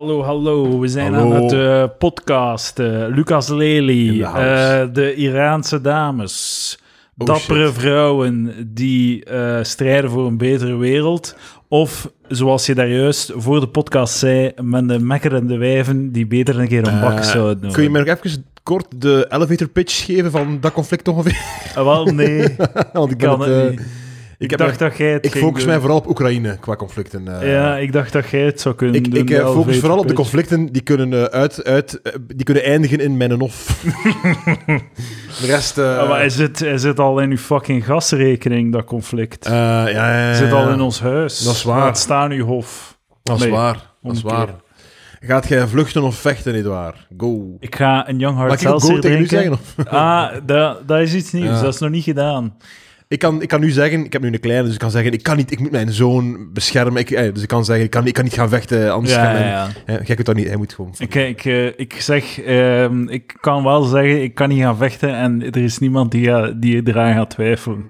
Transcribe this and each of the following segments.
Hallo, hallo. We zijn Hallo. aan het eh, podcast. eh, Lucas Lely, eh, de Iraanse dames, Oh, dappere shit. vrouwen die strijden voor een betere wereld. Of, zoals je daar juist voor de podcast zei, met de mekkerende wijven die beter een keer een bak zouden doen. Kun je mij nog even kort de elevator pitch geven van dat conflict ongeveer? Ah, wel, nee, Want ik, kan het het, niet. Ik, Ik, heb dacht dat jij het ik focus doen. mij vooral op Oekraïne qua conflicten. eh. Ja, ik dacht dat jij het zou kunnen ik, doen. ik eh, focus vooral op de conflicten die kunnen, eh, uit, uit, die kunnen eindigen in mijn hof. de rest... eh, Ah, maar hij zit, hij zit al in uw fucking gasrekening, dat conflict. eh, ja, ja, ja, Hij zit al in ons huis. Dat is waar. Laat staan uw hof. Dat is Nee, waar. Dat is waar. Gaat jij vluchten of vechten, Edouard? Go. Ik ga een Young Mag Heart ik ook go Seltzer tegen u drinken. zeggen? Of? Ah, dat, dat is iets nieuws. Ja. Dat is nog niet gedaan. Ik kan, ik kan nu zeggen, ik heb nu een kleine, dus ik kan zeggen, ik, kan niet, ik moet mijn zoon beschermen. Ik, eh, dus ik kan zeggen, ik kan, ik kan niet gaan vechten, anders Ja, ja, ja. Hè, jij kunt dat niet, hij moet gewoon... Ik, ik, eh, ik zeg, ehm, ik kan wel zeggen, ik kan niet gaan vechten en er is niemand die, ga- die eraan gaat twijfelen.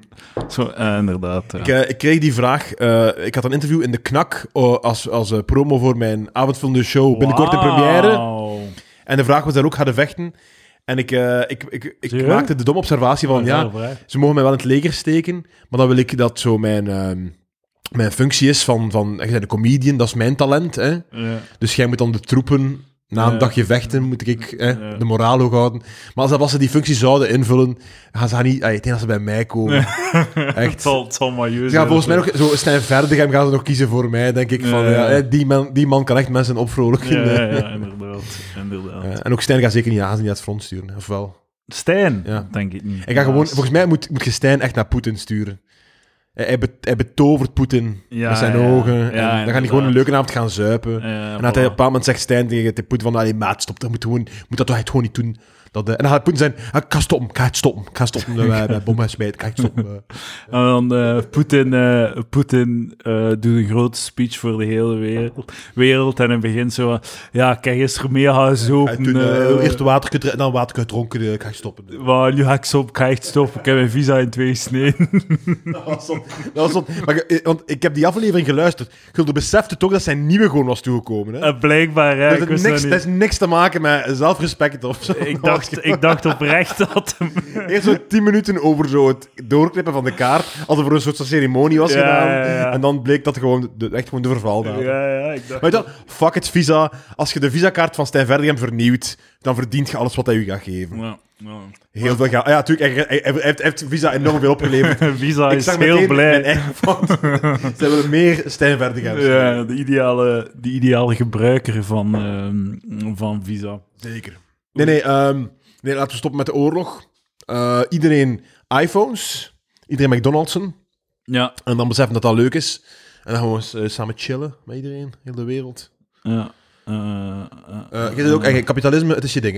Zo, eh, inderdaad. ja. Ik, eh, ik kreeg die vraag, eh, ik had een interview in de Knak oh, als, als eh, promo voor mijn avondvullende show, binnenkort in première. En de vraag was daar ook, gaan vechten? En ik, eh, ik, ik, ik Serieus? maakte de domme observatie van, ja, ze mogen mij wel in het leger steken, maar dan wil ik dat zo mijn, ehm, mijn functie is van, van, je bent een comedian, dat is mijn talent, hè. Ja. Dus jij moet dan de troepen, na een Ja. dagje vechten, moet ik hè, Ja. de moraal hoog houden. Maar als, als ze die functie zouden invullen, gaan ze niet, ah, ik denk dat ze bij mij komen. Echt. het zal maar juist Ja, volgens mij nog, zo Stijn Verdegem gaan ze nog kiezen voor mij, denk ik. Van, Ja, die, man, die man kan echt mensen opvrolijken. Ja, ja, ja, inderdaad. inderdaad. En ook Stijn gaat zeker niet, gaan ze niet het front sturen, of wel? Stijn? Ja. Denk ik niet. Hij gaat gewoon, volgens mij moet, moet je Stijn echt naar Poetin sturen. Hij, hij, bet- hij betovert Poetin Ja, met zijn ja. ogen. Ja, en dan hij inderdaad. gewoon een leuke avond gaan zuipen. En dat hij voilà. op een bepaald moment zegt Stijn tegen de Poetin van, allee maat, stop, dat moet, gewoon, moet dat toch echt gewoon niet doen. Dat, eh, en dan gaat Poetin zijn, ah, ik ga stoppen, ik ga het stoppen, ik ga stoppen eh, bij, bij bommen smijten, ik ga het stoppen. eh. En dan eh, Poetin, eh, Poetin eh, doet een grote speech voor de hele wereld. wereld en in het begin zo, ja, kijk eens, ermee gaan doet, eh, eh, eerst water gedronken, dan water gedronken, eh, ik ga stoppen. maar nu ga ik stop, ik ga echt stoppen. Ik heb mijn visa in twee sneden. Dat was zo- dat was zo- maar, eh, want ik heb die aflevering geluisterd. Gulde besefte toch dat zijn nieuwe gewoon was toegekomen. Hè? En blijkbaar, hè, dat, wist niks, dat heeft niks te maken met zelfrespect of zo. Ik dacht, ik dacht oprecht dat. Eerst zo tien minuten over zo het doorknippen van de kaart, alsof er een soort ceremonie was Ja, gedaan. ja. En dan bleek dat gewoon de, echt gewoon de verval Ja, ja, ik dacht... Maar dan, fuck het visa. Als je de visakaart van Stijn Verdegem vernieuwt, dan verdient je alles wat hij u gaat geven. Heel veel geld. Ja, natuurlijk, hij, hij, hij heeft, visa enorm veel opgeleverd. Visa Ik is heel blij. mijn. Ze willen meer Stijn Verdegems. Ja, de ideale, de ideale gebruiker van, ehm, van Visa. Zeker. Nee, nee, ehm, nee, laten we stoppen met de oorlog. Eh, iedereen iPhones, iedereen McDonald'sen. Ja, En dan beseffen dat dat leuk is. En dan gewoon eens, eh, samen chillen met iedereen, heel de wereld. ja. Eh je ook, eigenlijk, kapitalisme, het is je ding,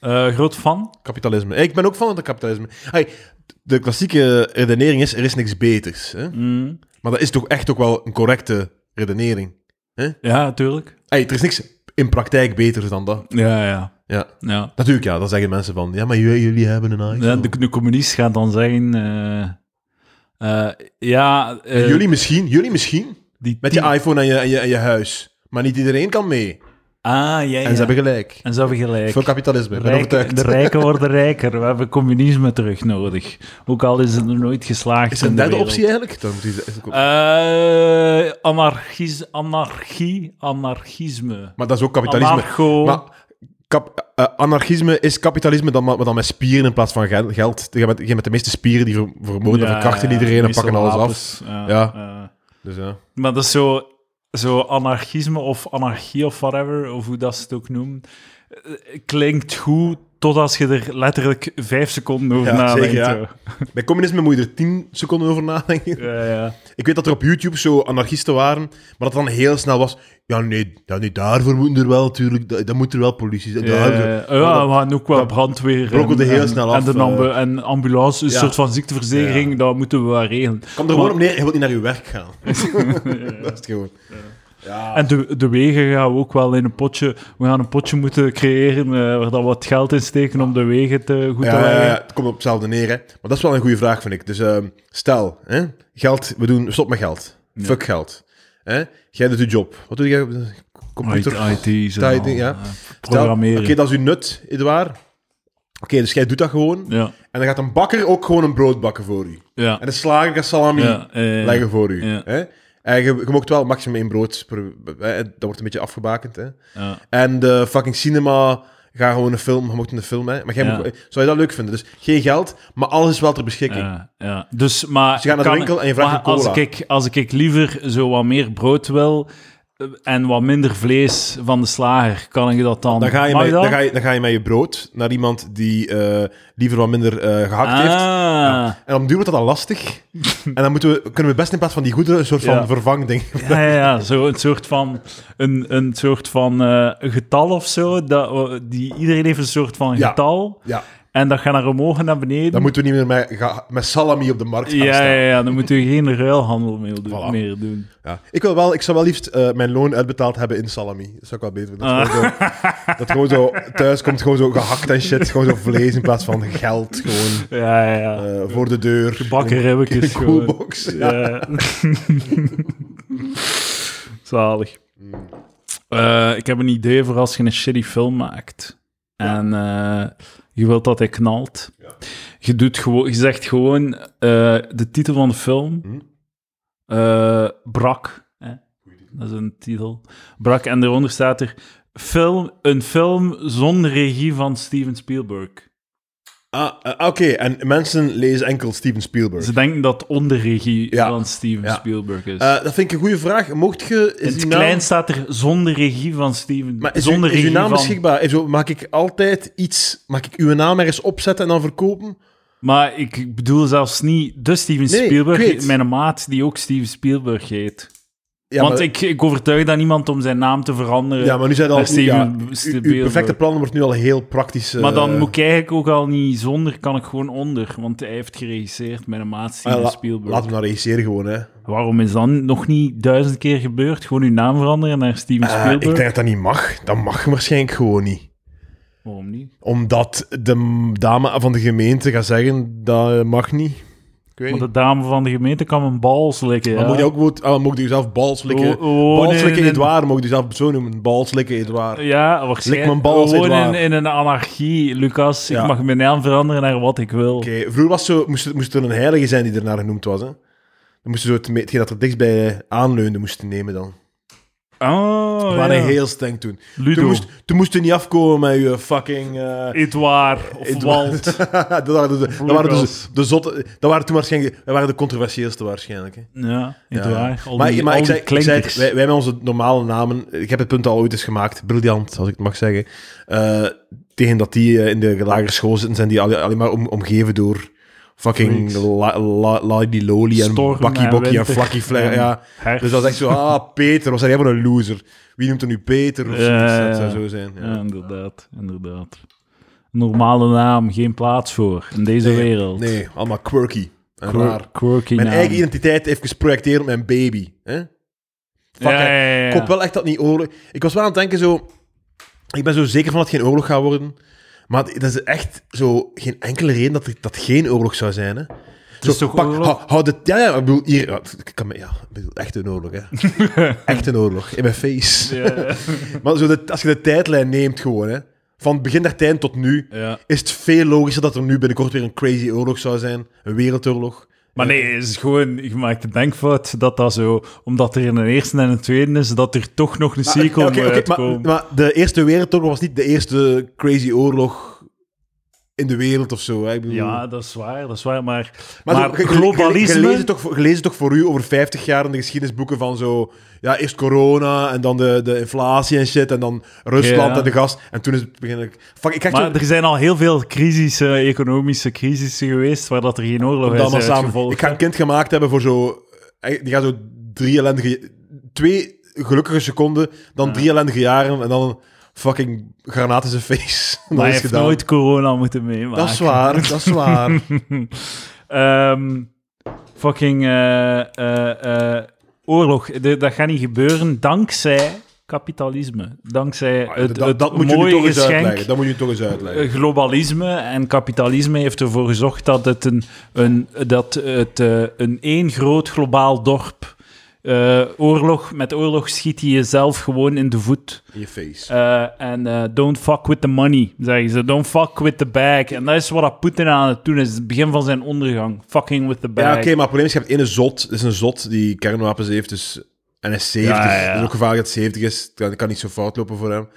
hè? groot fan? Kapitalisme. Ik ben ook van het kapitalisme. Hey, de klassieke redenering is, er is niks beters. Hè? Mm. Maar dat is toch echt ook wel een correcte redenering. Ja, natuurlijk. Hey, er is niks in praktijk beters dan dat. Ja, ja. Ja. ja. Natuurlijk, ja, dan zeggen mensen van, ja, maar jullie, jullie hebben een iPhone. Ja, de, de communist gaat dan zeggen... eh, eh, ja... eh, jullie misschien, jullie misschien, die met je iPhone en je, en je, en je huis. Maar niet iedereen kan mee. Ah, ja, ja. En ze hebben gelijk. En ze hebben gelijk. Veel kapitalisme, ik ben Rijk- overtuigd. de rijken worden rijker. We hebben communisme terug nodig. Ook al is het er nooit geslaagd Is er een de derde wereld. optie eigenlijk? Dan moet je- Eh, anarchis, anarchie, anarchisme. maar dat is ook kapitalisme. Anarcho. Maar kap- eh, anarchisme is kapitalisme dan, maar dan met spieren in plaats van gel- geld. Je met, je de meeste spieren die ver- vermoorden, Ja, verkrachten iedereen en pakken alles af. Ja. Ja. eh. Dus ja. maar dat is zo, zo anarchisme of anarchie of whatever, of hoe dat ze het ook noemen, eh, klinkt goed tot als je er letterlijk vijf seconden over Ja, nadenkt. zeker, ja. Bij communisme moet je er tien seconden over nadenken. Ja, ja. Ik weet dat er op YouTube zo anarchisten waren, maar dat dan heel snel was. Ja, nee, ja, nee daarvoor moeten er wel natuurlijk. da- Dan moet er wel politie zijn. Ja, ja, ja, we gaan ook wel dat brandweer. brokkelde heel en- snel af, En, de ambu- eh. en ambulance, een Ja. soort van ziekteverzekering, dat moeten we wel regelen. Kom er gewoon op neer, je wilt niet naar je werk gaan. dat is het gewoon. Ja. En de, de wegen gaan we ook wel in een potje... We gaan een potje moeten creëren eh, waar dat we wat geld in steken om de wegen te, goed te Ja, ja, leggen. ja, het komt op hetzelfde neer, hè. Maar dat is wel een goede vraag, vind ik. Dus ehm, stel, hè, geld, we doen, stop met geld. Fuck geld. Hè? Jij doet je job. Wat doe jij? computer. IT. Dat je- ja. eh, Programmeren. Oké, dat is uw nut, Edouard. Oké, dus jij doet dat gewoon. Ja, En dan gaat een bakker ook gewoon een brood bakken voor u. ja. En de slager gaat salami ja, eh, leggen voor u. Ja. Hè? En je, je mocht wel maximum één brood per... Hè? Dat wordt een beetje afgebakend. Hè? ja. En de fucking cinema gaat gewoon een film... Je mocht een film, hè. Maar jij Ja. moet, zou je dat leuk vinden? Dus geen geld, maar alles is wel ter beschikking. Ja, ja. Dus, maar Dus je gaat naar de winkel en je vraagt een cola. Als ik, als ik liever zo wat meer brood wil eh, en wat minder vlees van de slager, kan ik dat dan? Dan ga, je met, dat? dan, ga je, dan ga je met je brood naar iemand die eh, liever wat minder eh, gehakt heeft. Ah. En op den duur wordt dat dan lastig. en dan moeten we, kunnen we best in plaats van die goederen een soort van vervangding. Ja, ja, ja, zo een soort van, een, een soort van eh, getal of zo. Dat, die, iedereen heeft een soort van getal. Ja, En dat gaat naar omhoog en naar beneden. dan moeten we niet meer met, ga- met salami op de markt gaan ja, staan. ja, ja, dan moeten we geen ruilhandel meer doen. Voilà. Meer doen. Ja. Ik, wil wel, ik zou wel liefst eh, mijn loon uitbetaald hebben in salami. Dat zou ik wel beter vinden. Dat, gewoon zo, dat gewoon zo thuis komt, gewoon zo gehakt en shit. Gewoon zo vlees in plaats van geld. Gewoon Ja, ja, ja. eh, voor de deur. Bakken In ribbekjes een gewoon. koelbox. Ja. Zalig. Eh, ik heb een idee voor als je een shitty film maakt. En je wilt dat hij knalt. Je, doet gewoon, je zegt gewoon eh, de titel van de film. Hm. eh, Brak. Hè? Dat is een titel. Brak. En daaronder staat er... Film, een film zonder regie van Steven Spielberg. Ah, eh, Oké, en mensen lezen enkel Steven Spielberg. Ze denken dat het onder regie Ja. van Steven Ja. Spielberg is. Eh, dat vind ik een goede vraag. Mocht je... In het naam, klein staat er zonder regie van Steven. maar is, zonder is uw naam van... beschikbaar? Is maak ik altijd iets... Mag ik uw naam ergens opzetten en dan verkopen? Maar ik bedoel zelfs niet de Steven Nee, Spielberg, mijn maat die ook Steven Spielberg heet. Ja, Want maar, ik, ik overtuig dan niemand om zijn naam te veranderen. ja, maar nu zijn al... ja, uw- uw, Spielberg. perfecte plan wordt nu al heel praktisch... eh, Maar dan moet ik eigenlijk ook al niet zonder, kan ik gewoon onder. Want hij heeft geregisseerd met een maat Steven ah, Spielberg. Laat hem dan regisseren gewoon, hè. Waarom is dat nog niet duizend keer gebeurd? Gewoon uw naam veranderen naar Steven Eh, Spielberg? ik denk dat dat niet mag. Dat mag waarschijnlijk gewoon niet. Waarom niet? Omdat de dame van de gemeente gaat zeggen, dat mag niet. Want de dame van de gemeente kan mijn bal slikken. Maar ja. moet je ook moet, ah, mocht je jezelf balslikken? O- o- balslikken nee, nee, Edouard, mocht je jezelf zo noemen. Balslikken Edouard. Ja, waarschijnlijk. mijn bal, Gewoon in, in een anarchie, Lucas. Ja. Ik mag mijn naam veranderen naar wat ik wil. Oké, vroeger was zo, moest, er- moest er een heilige zijn die ernaar genoemd was. Hè? Dan moesten zo het, hetgeen dat er dichtstbij aanleunde moesten nemen dan. Oh, We waren ja. heel streng toen. Ludo. Toen moest, toen moest je niet afkomen met je fucking... eh Edouard of Edouard. Walt. dat waren, de, dat waren dus de zotte... Dat waren toen waarschijnlijk... Dat waren de controversieelste waarschijnlijk. Hè? Ja, Edouard. Maar die, maar ik zei, ik wij, wij met onze normale namen... Ik heb het punt al ooit eens gemaakt. Briljant, als ik het mag zeggen. Eh, tegen dat die eh, in de lagere school zitten, zijn die alle- alleen maar om, omgeven door... Fucking Freaks. la, la, Lady Loli en Bakkie en Bokkie en Flakkie Ja. herfst. Dus dat is echt zo... Ah, Peter. Was hij helemaal een loser? Wie noemt er nu Peter? Of? Ja, dat zou zo zijn. Ja. Ja, inderdaad, inderdaad. Normale naam, geen plaats voor in deze Nee, wereld. Nee, allemaal quirky. En Quir- raar. quirky Mijn naam. eigen identiteit even geprojecteerd op mijn baby. Hè? Fuck, ja. Ik hoop wel echt dat niet oorlog... Ik was wel aan het denken zo... Ik ben zo zeker van dat het geen oorlog gaat worden. Maar dat is echt zo geen enkele reden dat dat geen oorlog zou zijn. Hè? Het is Zo, toch pak, hou, hou de, ja, ja, ik bedoel, hier... Ik kan, ja, ik bedoel, echt een oorlog, hè. echt een oorlog. In mijn face. Ja. Maar zo de, als je de tijdlijn neemt gewoon, hè. Van het begin der tijd tot nu... Is het veel logischer dat er nu binnenkort weer een crazy oorlog zou zijn. Een wereldoorlog. Maar nee, het is gewoon, je maakt de denkfout dat dat zo, omdat er een eerste en een tweede is, dat er toch nog een sequel oké, moet oké, uitkomen. maar, maar de Eerste Wereldoorlog was niet de eerste crazy oorlog in de wereld of zo. Hè? Ik bedoel, ja, dat is waar, dat is waar, maar, maar, maar, zo, globalisme... Het toch, het toch voor u over 50 jaar in de geschiedenisboeken van zo... Ja, eerst corona en dan de, de inflatie en shit en dan Rusland Ja. en de gas. En toen is het begin Fuck, ik Maar zo... er zijn al heel veel crisissen, economische crisissen geweest, waar dat er geen oorlog dan is samen. Ik ga een kind gemaakt hebben voor zo... Die gaat zo drie ellendige... Twee gelukkige seconden, dan Ja. drie ellendige jaren en dan fucking granaat in zijn face. maar hij heeft gedaan. nooit corona moeten meemaken. Dat is waar, dat is waar. Ehm, fucking eh, eh, eh, oorlog. De- dat gaat niet gebeuren dankzij kapitalisme. Dankzij het, dat, het dat moet je mooie toch eens geschenk uitleggen. Dat moet je toch eens uitleggen. globalisme en kapitalisme heeft ervoor gezorgd dat het een, een, dat het, een één groot globaal dorp eh, oorlog, met oorlog schiet je jezelf gewoon in de voet. In je face. Eh, en eh, don't fuck with the money, zeggen ze. Don't fuck with the bag. En dat is wat Poetin aan het doen is. Het begin van zijn ondergang. Fucking with the bag. ja, oké, maar het probleem is, je hebt ene zot, dat is een zot die kernwapens heeft, dus... En hij is 70, Ja, het is ook gevaarlijk dat hij 70 is. Het kan, het kan niet zo fout lopen voor hem.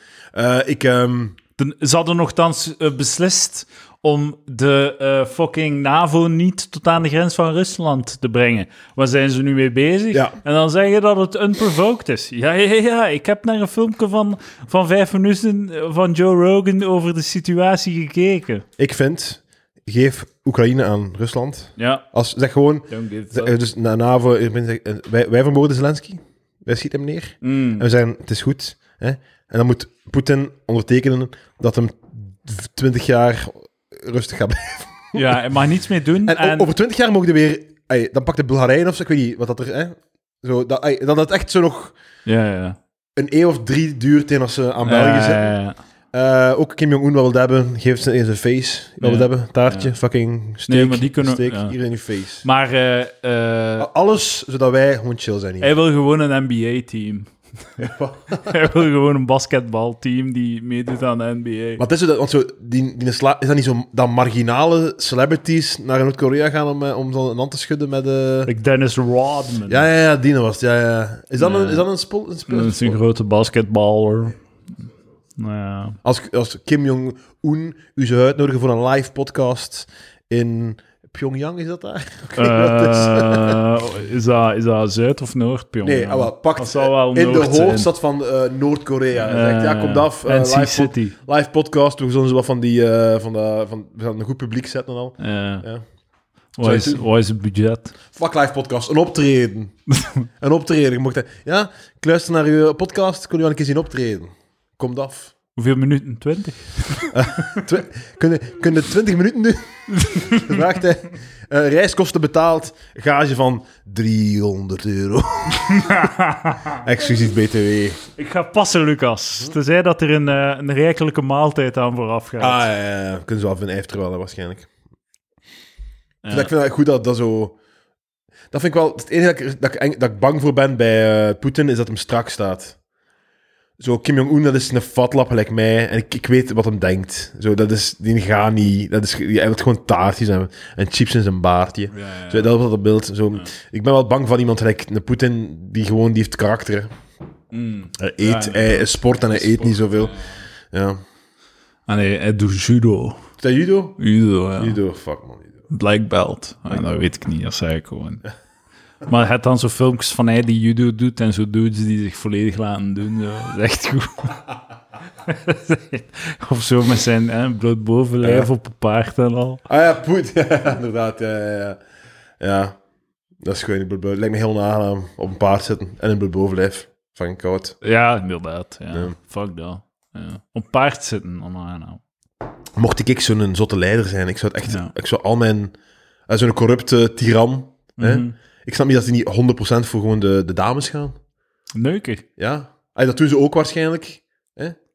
Ik, Ten- Ze hadden nogthans beslist om de eh, fucking NAVO niet tot aan de grens van Rusland te brengen. Waar zijn ze nu mee bezig? Ja. En dan zeggen dat het unprovoked is. Ja, ja, ja. Ik heb naar een filmpje van, van vijf minuten eh, van Joe Rogan over de situatie gekeken. ik vind, geef Oekraïne aan Rusland. Ja. Als, zeg gewoon, zeg, dus na NAVO, eh, wij, wij vermoorden Zelensky. Wij schieten hem neer. Mm. En we zeggen, het is goed. Hè? En dan moet Poetin ondertekenen dat hem 20 jaar rustig gaat blijven. Ja, hij mag niets meer doen. En, En, over 20 jaar mogen we weer... ey, dan pakt de Bulgarije of zo, ik weet niet wat dat er... Hè? Zo, dat, ey, dat het echt zo nog ja, ja. een eeuw of drie duurt tegen als ze aan Ja, België ja, zitten. ja, ja. Eh, ook Kim Jong-un wat wil hebben, geeft ze in zijn face. Wat wil Ja. hebben, taartje, fucking steek, Nee, maar die kunnen- steek ja. hier in je face. Maar eh, eh, Alles zodat wij gewoon chill zijn hier. hij wil gewoon een NBA-team. Hij wil gewoon een basketbalteam die meedoet aan de NBA. Het is dat, want zo, die, die sla- is dat niet zo dat marginale celebrities naar Noord-Korea gaan om, eh, om zo een hand te schudden met. Like Dennis Rodman. Ja, ja, ja, Dino was het. Ja, ja. Is dat Nee. een, is dat een spul? Een spul- Dat is een grote basketballer. Nou ja. Als, als Kim Jong-un u zou uitnodigen voor een live podcast in Pyongyang, is dat daar? Is. Eh, is, dat, is dat Zuid- of Noord-Pyongyang? Nee, ah, wel, pakt wel in de zijn. hoofdstad van eh, Noord-Korea. Zegt, ja, kom af. eh, live, pod- City. live podcast. We zullen ze wat van die... van de, van, we gaan een goed publiek zetten en al. Ja. Ja. Wat, is, je wat is het budget? Fuck live podcast. Een optreden. een optreden. Je mocht, ja, ik luister naar uw podcast. Kon u wel een keer zien optreden. Komt af. Hoeveel minuten? 20? Twi- kunnen, kunnen 20 minuten doen? Vraagt hij. Eh, reiskosten betaald. Gage van 300 euro. Exclusief BTW. Ik ga passen, Lucas. Tenzij dat er een, eh, een rijkelijke maaltijd aan vooraf gaat. Ah, ja, ja, ja. Kunnen ze wel hè, waarschijnlijk. Ja. Ik vind het goed dat dat zo... Dat vind ik wel... Het enige dat ik, dat ik, eng- dat ik bang voor ben bij eh, Poetin, is dat hem strak staat. Zo, Kim Jong-un, dat is een fatlap gelijk mij. En ik, ik weet wat hem denkt. Zo, dat is... Die gaat niet... Dat is, hij wil gewoon taartjes en, en chips in zijn baardje. Ja, ja. Zo, dat is dat beeld. Zo, Ik ben wel bang van iemand gelijk een Poetin, die gewoon... Die heeft karakter. Mm. Hij eet, hij sport en hij eet niet zoveel. Ja. Ah nee, hij doet judo. Is dat judo? Judo, ja. Judo, fuck man. Judo. Black belt. Ah, dat weet ik niet, dat zei ik gewoon. Maar had dan zo filmpjes van hij die judo doet en zo dudes die zich volledig laten doen. Zo. Dat is echt goed. of zo met zijn hè, bloot bovenlijf Ja. op een paard en al. Ah ja, poet. Ja, inderdaad. Ja, ja, ja. ja, dat is gewoon een Lijkt me heel aangenaam op een paard zitten en een bovenlijf. Van koud. Ja, inderdaad. Ja. Ja. Fuck dat. Ja. Op paard zitten, nou. Mocht ik zo'n zotte leider zijn, ik zou het echt... Ik zou al mijn... eh, zo'n corrupte tiran... hè? Ik snap niet dat die niet 100% voor gewoon de, de dames gaan. Neuken. Ja. Ay, dat doen ze ook waarschijnlijk.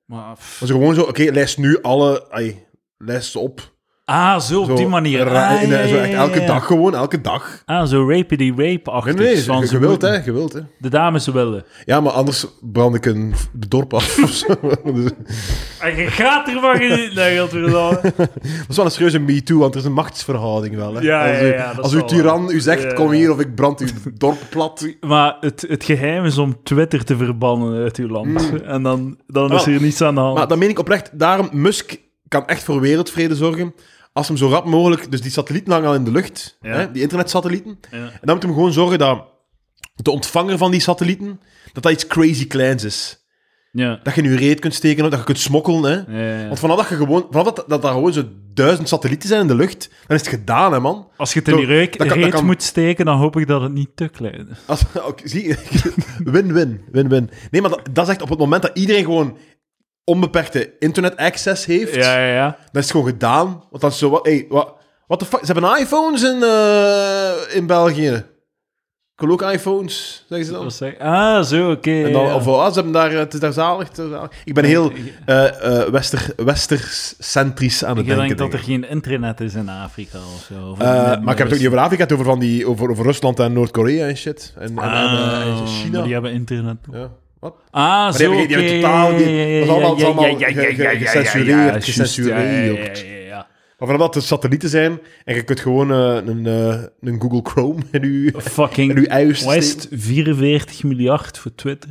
Maar, pff. Maar ze gewoon zo... Oké, lijst nu alle... Ay, lijst ze op. Ah, zo op die manier. Ah, in, ja, zo echt elke ja. dag gewoon, elke dag. Ah, zo rapedy Nee, rape-achtig. nee, van je ze wilt, hè. Je wilt, hè. De dames willen. Ja, maar anders brand ik een dorp af of zo. Dus- En je gaat ervan genieten, nee, godverdomme. Dat is wel een serieuze me-too, want er is een machtsverhouding wel. Hè? Ja, als ja, u, ja, dat als uw tiran u zegt, kom hier of ik brand uw dorp plat. Maar het, het geheim is om Twitter te verbannen uit uw land. En dan, dan is Wel, er niets aan de hand. Maar dat meen ik oprecht. Daarom, Musk kan echt voor wereldvrede zorgen. Als hem zo rap mogelijk... Dus die satellieten hangen al in de lucht. Ja. Hè? Die internetsatellieten. Ja. En dan moet hem gewoon zorgen dat de ontvanger van die satellieten... Dat dat iets crazy kleins is. Ja. Dat je in je reet kunt steken, dat je kunt smokkelen. Hè? Ja, ja, ja. Want vanaf dat je gewoon... Vanaf dat, dat daar gewoon zo duizend satellieten zijn in de lucht... Dan is het gedaan, hè, man. Als je het in die reuk, dat kan- dat reet kan- moet steken, dan hoop ik dat het niet te klein is. Als, oké, zie, win-win, win-win. Nee, maar dat, dat is echt op het moment dat iedereen gewoon onbeperkte internet-access heeft, Ja, ja, ja. dan is gewoon gedaan. Want dan is zo, wat, hey, wat, what the fuck, ze hebben iPhones in, eh, in België. Ik wil ook iPhones, zeggen ze dan. Zeg- Ah, zo, oké. En dan, ja. of ah, ze hebben daar, het is daar zalig, is zalig. Ik ben heel eh wester, westers-centrisch aan het Ik denk denken. dat er denk ik. geen internet is in Afrika of zo. Of maar ik heb het ook niet over Afrika, het over, van die, over, over Rusland en Noord-Korea en shit. En, en, en, en Ah, China. die hebben internet. Ja. Wat? Ah, die zo, die hebben totaal- die- dat is allemaal- gecensureerd, gecensureerd. Maar vanaf dat het satellieten zijn, en je kunt gewoon eh, een, eh, een Google Chrome in je, in Fucking uw het? 44 miljard voor Twitter.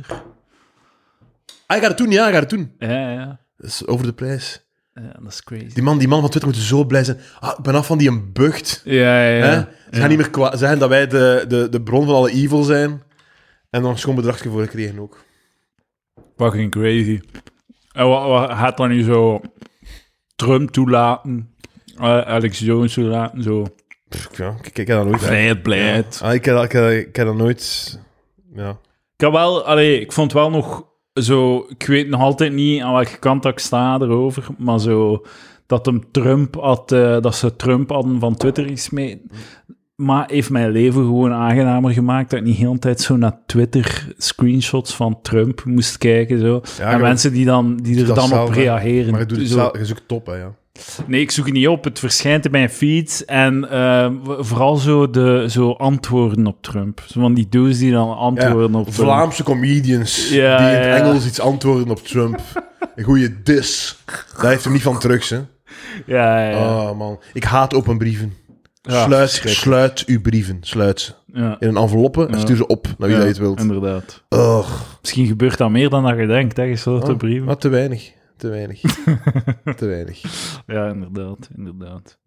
Ah, je gaat het doen, ja, je gaat het doen. Ja, ja. Dat is over de prijs. ja dat is crazy. Die man, die man van Twitter moet zo blij zijn. Ah, ik ben af van die een bucht. Ja, ja, ja. Ze gaan niet meer zeggen dat wij de, de, de bron van alle evil zijn. En dan een schoon bedragje voor gekregen ook. Fucking crazy. En wat, wat gaat dan nu zo Trump toelaten? eh, Alex Jones toelaten? Zo. Pff, ja, ik, ik heb dat nooit... Vrijheid, blijheid. Ah, ik, heb, ik, heb, ik heb dat nooit... Ja. Ik heb wel, allee, ik vond wel nog zo, ik weet nog altijd niet aan welke kant dat ik sta erover, maar zo dat hem Trump had, eh, dat ze Trump hadden van Twitter gesmeten. Maar heeft mijn leven gewoon aangenamer gemaakt dat ik niet de hele tijd zo naar Twitter screenshots van Trump moest kijken. Zo. Ja, en mensen die, dan, die er dan zelf, op reageren. Maar je, doet het Zo. zelf, je zoekt top, hè, ja. Nee, ik zoek het niet op. Het verschijnt in mijn feed. En eh, vooral zo, de, zo antwoorden op Trump. Zo van die doos die dan antwoorden op Trump. Vlaamse comedians Ja, die in het. Engels iets antwoorden op Trump. Een goede dis. Daar heeft hem niet van terug, hè. Ja, ja. Oh, man. Ik haat open brieven. Ja, sluit, uw brieven. Sluit ze. ja. In een enveloppe en stuur ze op naar wie Ja, dat je het wilt. Inderdaad. Ugh. Misschien gebeurt dat meer dan dat je denkt, hè, gesloten Oh, brieven. maar te weinig. Te weinig. te weinig. Ja, inderdaad, inderdaad.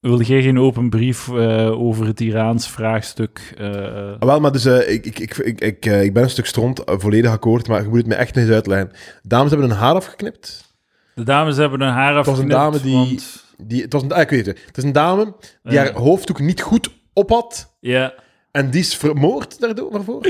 Wilde jij geen open brief eh, over het Iraans vraagstuk? eh, Ah, wel, maar dus, eh, ik, ik, ik, ik, ik, ben een stuk stront, volledig akkoord, maar je moet het me echt nog eens uitleggen. Dames hebben hun haar afgeknipt. de dames hebben hun haar was een afgeknipt, dame die- want- Die, het was een, ah, ik weet het. Het is een dame die haar hoofddoek niet goed op had. Ja. En die is vermoord daardoor, daarvoor.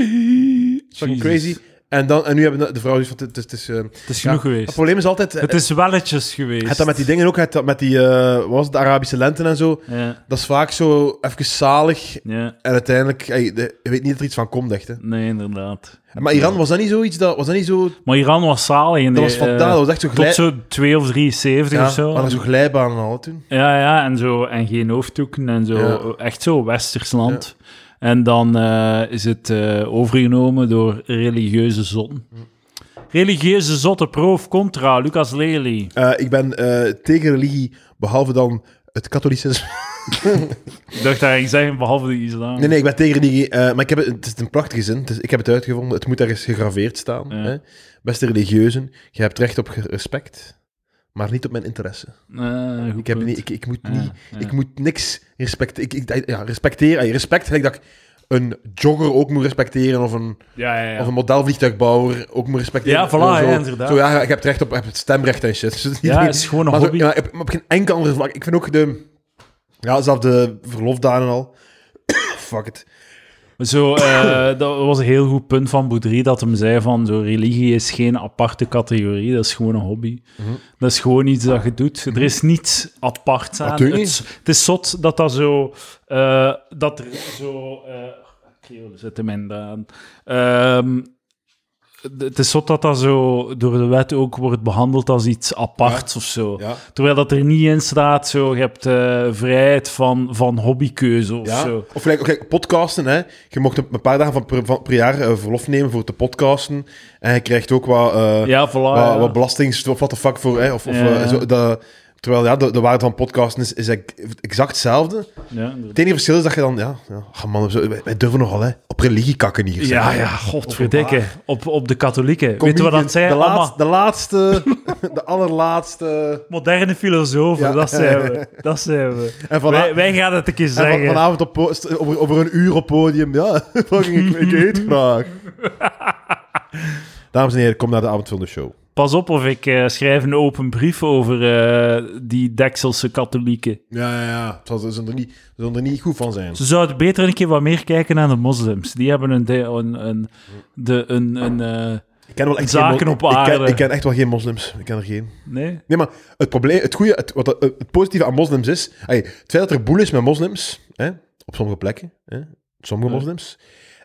Fucking crazy. En, dan, en nu hebben de, de vrouw zoiets van... Het is, het is, eh, Het is ja, genoeg Het geweest. probleem is altijd... Het is welletjes geweest. Het dat met die dingen ook, het met die, eh, wat was het, de Arabische lente en zo. Ja, Dat is vaak zo even zalig. ja. En uiteindelijk, de- je weet niet dat er iets van komt, echt. Hè. Nee, inderdaad. Maar Iran, was dat niet zoiets? Dat, was dat niet zo... Maar Iran was zalig. in Dat was vandaag, eh, dat was echt zo Tot zo 2 of 73 ja, of zo. hadden zo glijbanen en al toen. Ja, ja, en, zo, en geen hoofddoeken en zo. Echt zo westers land. En dan eh, is het eh, overgenomen door religieuze zotten. Religieuze zotten, pro of contra, Lucas Lely. Eh, ik ben eh, tegen religie, behalve dan het katholicisme. Ik dacht dat zeggen, behalve de islam. Nee, nee, ik ben tegen religie. eh, maar ik heb het, het is een prachtige zin. Het is- ik heb het uitgevonden. Het moet ergens gegraveerd staan. Ja. Hè? Beste religieuzen, je hebt recht op ge- respect, maar niet op mijn interesse. Eh, goed Ik, heb niet, ik, ik, moet niet, ja. ik moet niks respecteren. Ik, ik, ja, respecteren. Respect, gelijk dat ik een jogger ook moet respecteren of een, Ja, ja, ja. of een modelvliegtuigbouwer ook moet respecteren. Ja, voilà, Zo- ja, inderdaad. Zo, ja, ik heb het recht op, het stemrecht en shit. Dus het is niet- Ja, het is gewoon een maar zo- hobby. ja, op, op geen enkel andere vlak. Ik vind ook de... Ja, zelfs de verlofdagen en al. Fuck it. Zo, eh, dat was een heel goed punt van Boudry, dat hem zei van, zo, religie is geen aparte categorie, dat is gewoon een hobby. Mhm. Dat is gewoon iets dat je doet. Er is niets apart aan. Het, is- het is zot dat dat zo... eh, dat er zo... Keel zit hem in de... Ehm, het is zot dat dat zo door de wet ook wordt behandeld als iets aparts of zo. Ja. Terwijl dat er niet in staat, zo, je hebt eh, vrijheid van, van hobbykeuze of Ja. zo. Of gelijk, kijk, podcasten, hè. Je mocht een paar dagen van per, van per jaar eh, verlof nemen voor te podcasten. En je krijgt ook wat, voilà. wat, wat. Of what the fuck voor... Hè, of, of, zo, dat, terwijl ja, de, de waarde van podcasten is, is exact hetzelfde. Ja. Het enige verschil is dat je dan... Ja, ja man, zo- wij, wij durven nogal hè, op religie kakken hier. zeg. Ja, ja, godverdikke. Op, op de katholieken. Weet je wat dat zijn? De, Allemaal laatste, de laatste... de allerlaatste... moderne filosofen, Ja. dat zijn we. Dat zijn we. En Wij, wij gaan het een keer van- zeggen. vanavond op, over, over een uur op podium. Ja, fucking, ik, ik eet graag. Dames en heren, kom naar de avond van de show. Pas op of ik eh, schrijf een open brief over eh, die Dekselse katholieken. Ja, ja, ja. Ze zullen er niet, zullen er niet goed van zijn. Ze zouden beter een keer wat meer kijken naar de moslims. Die hebben een, een, een, de, een, een eh, Ik ken wel echt Zaken geen op ik ken, aarde. ik ken echt wel geen moslims. Ik ken er geen. nee? Nee, maar het probleem, het goede, het, wat, het positieve aan moslims is, ey, het feit dat er boel is met moslims, hè, op sommige plekken, hè, sommige Ja.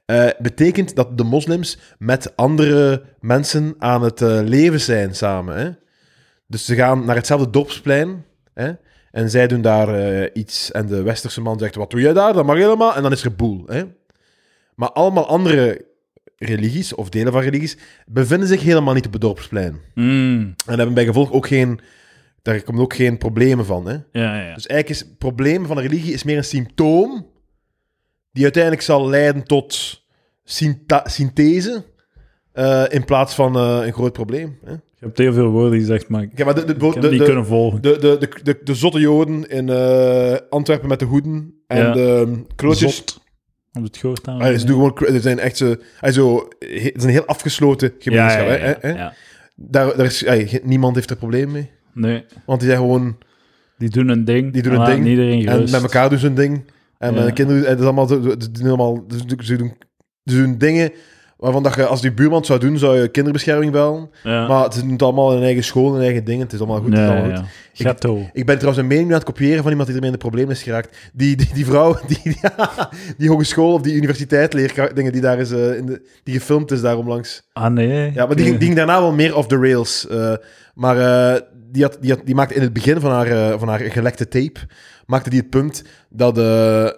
Eh, betekent dat de moslims met andere mensen aan het eh, leven zijn samen. Hè? Dus ze gaan naar hetzelfde dorpsplein hè? en zij doen daar eh, iets en de westerse man zegt, wat doe jij daar? Dat mag helemaal. En dan is er boel. Hè? Maar allemaal andere religies, of delen van religies, bevinden zich helemaal niet op het dorpsplein. Mm. En hebben bij gevolg ook geen... Daar komen ook geen problemen van, hè? Ja, ja. Dus eigenlijk is het probleem van een religie is meer een symptoom die uiteindelijk zal leiden tot synthese eh, in plaats van eh, een groot probleem. Hè? Je hebt heel veel woorden gezegd, maar ik Ja, maar de, de, de, de, kunnen volgen. de, de, de, de, zotte joden in eh, Antwerpen met de hoeden en Ja. de klootjes... Zot. Het gehoord aan? Ah, ze doen gewoon... zijn echt zo... ah, het is een heel afgesloten gemeenschap. ja, hè? Daar, daar is, ah, niemand heeft er probleem mee. Nee, Want die zijn gewoon... die doen een ding. Die doen een ding, Iedereen En met elkaar doen ze hun ding. En de kinderen... Het is allemaal... Ze doen allemaal... Ze doen, ze doen, dingen waarvan dat je, als die buurman het zou doen, zou je kinderbescherming bellen. Maar ze doen het allemaal in hun eigen school, in hun eigen dingen. Het is allemaal goed. het is allemaal goed. Ik ben trouwens een mening aan het kopiëren van iemand die ermee in de probleem is geraakt. Die, die, die vrouw, die, die hogeschool of die universiteit leerdingen die daar is, eh, in de, die gefilmd is daar onlangs. Ah, nee. Ja, maar die, ging- die ging daarna wel meer off the rails. eh, maar eh, die, had, die, had, die maakte in het begin van haar, van haar gelekte tape, maakte die het punt dat, eh,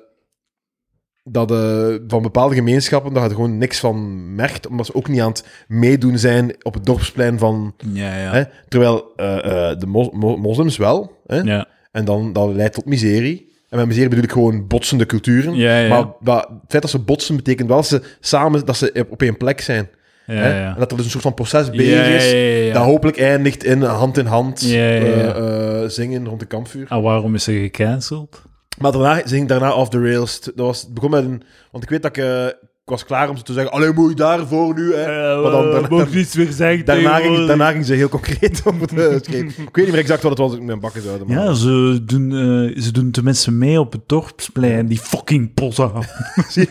dat eh, van bepaalde gemeenschappen dat het gewoon niks van merkt, omdat ze ook niet aan het meedoen zijn op het dorpsplein van... Ja, ja. Hè, terwijl eh, eh, de mos- mo- moslims wel, hè, Ja, en dan dat leidt tot miserie. En met miserie bedoel ik gewoon botsende culturen. ja, ja. Maar dat, het feit dat ze botsen betekent wel dat ze samen dat ze op één plek zijn. Ja, Hè? ja. En dat er dus een soort van proces bezig is, dat hopelijk eindigt in hand in hand eh, eh, zingen rond de kampvuur. En waarom is ze gecanceld? Maar daarna, ging daarna off the rails. Dat was, het begon met een... Want ik weet dat ik... eh, ik was klaar om ze te zeggen, allee, moet je daarvoor nu, hè. Maar dan- daarna- mocht niets meer zeggen Daarna ging, daarna ging ze heel concreet over de schreef. Ik weet niet meer exact wat het was, ik mijn bakken zouden. Maar... Ja, ze doen, eh, ze doen tenminste mee op het dorpsplein, die fucking potten.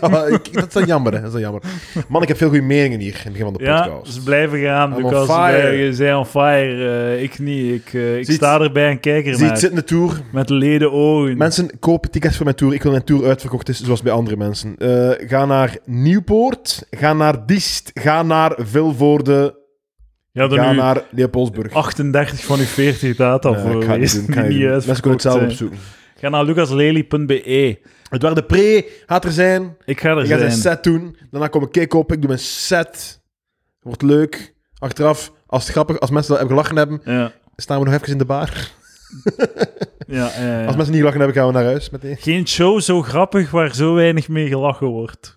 Ja, ik- dat is dan jammer, hè. Dat is dan jammer. Man, ik heb veel goede meningen hier in het begin van de Ja, podcast. ze blijven gaan, Lucas. fire. Je zijn on fire. eh, ik niet. Ik, eh, ik Ziet- sta erbij en kijk Ziet ernaar. zitten de tour. Met leden ogen. Mensen, kopen tickets voor mijn tour. Ik wil mijn tour uitverkocht is, zoals bij andere mensen. Eh, ga naar Nieuwpoort. Ga naar Diest. Ga naar Vilvoorde. ja, dan Ga nu naar Leopoldsburg. 38 van uw 40 data Eh, voor ik ga doen. niet. Mensen kunnen het zelf opzoeken. zijn. Ga naar lucaslely.be. Het waar de pre gaat er zijn. Ik ga er Ik ga zijn zijn. set doen. Daarna kom ik kick op. Ik doe mijn set. Wordt leuk. Achteraf, als het grappig, als mensen dat hebben gelachen hebben, Ja, staan we nog even in de bar. ja, ja, ja. Als mensen niet gelachen hebben, gaan we naar huis meteen. Geen show zo grappig waar zo weinig mee gelachen wordt.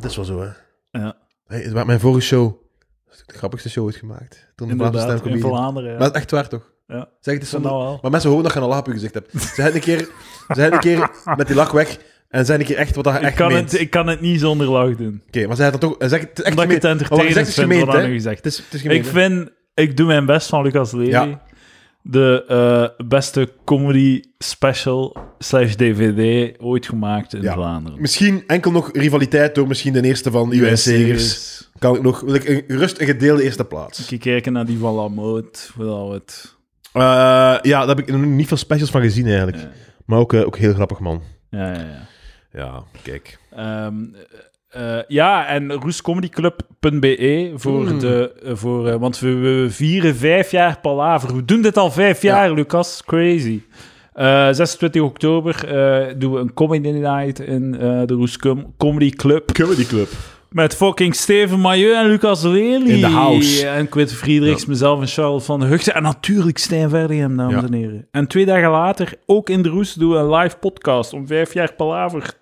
Dat is wel zo, hè. Ja, Hey, het was mijn vorige show. Dat is de grappigste show ooit gemaakt. Toen de Vlaamse In. Vlaanderen. Ja. Maar echt waar, toch? Ja. Zeg het eens nou wel? Maar mensen horen dat je een lach op je gezicht hebt. Ze hebben een keer, ze hebben een keer met die lach weg en zijn een keer echt wat dat je Ik echt kan, meent. het, ik kan het niet zonder lach doen. Oké, maar zij had dat toch... Zeg, het is echt Omdat ik het gemeend. Wat je entertainend is vind, gemeend, wat gezegd. Het is, het is gemeend, Ik hè? vind, ik doe mijn best van Lucas Lely. Ja. De eh, beste comedy special slash DVD ooit gemaakt in Ja. Vlaanderen. Misschien enkel nog rivaliteit door misschien de eerste van Iwan Segers. Kan ik nog... Wil ik een, rust een gedeelde eerste plaats. Ik kijken naar die van Lamoot, we het... Eh, ja, daar heb ik nog niet veel specials van gezien eigenlijk. Ja, Maar ook, eh, ook heel grappig, man. ja, ja. ja. Ja, kijk. Ehm, eh, ja, en roescomedyclub.be voor Hmm. de... eh, voor, eh, want we, we vieren vijf jaar Palaver. We doen dit al vijf jaar, Lucas. Crazy. Eh 26 oktober doen we een comedy night in de Roes Com- Comedy Club. Comedy Club. Met fucking Steven Mailleu en Lucas Lely. In de house. En Quint Friedrichs, mezelf en Charles van de Hugten. En natuurlijk Stijn Verdiem, dames Ja. en heren. En twee dagen later, ook in de Roes, doen we een live podcast om vijf jaar Palaver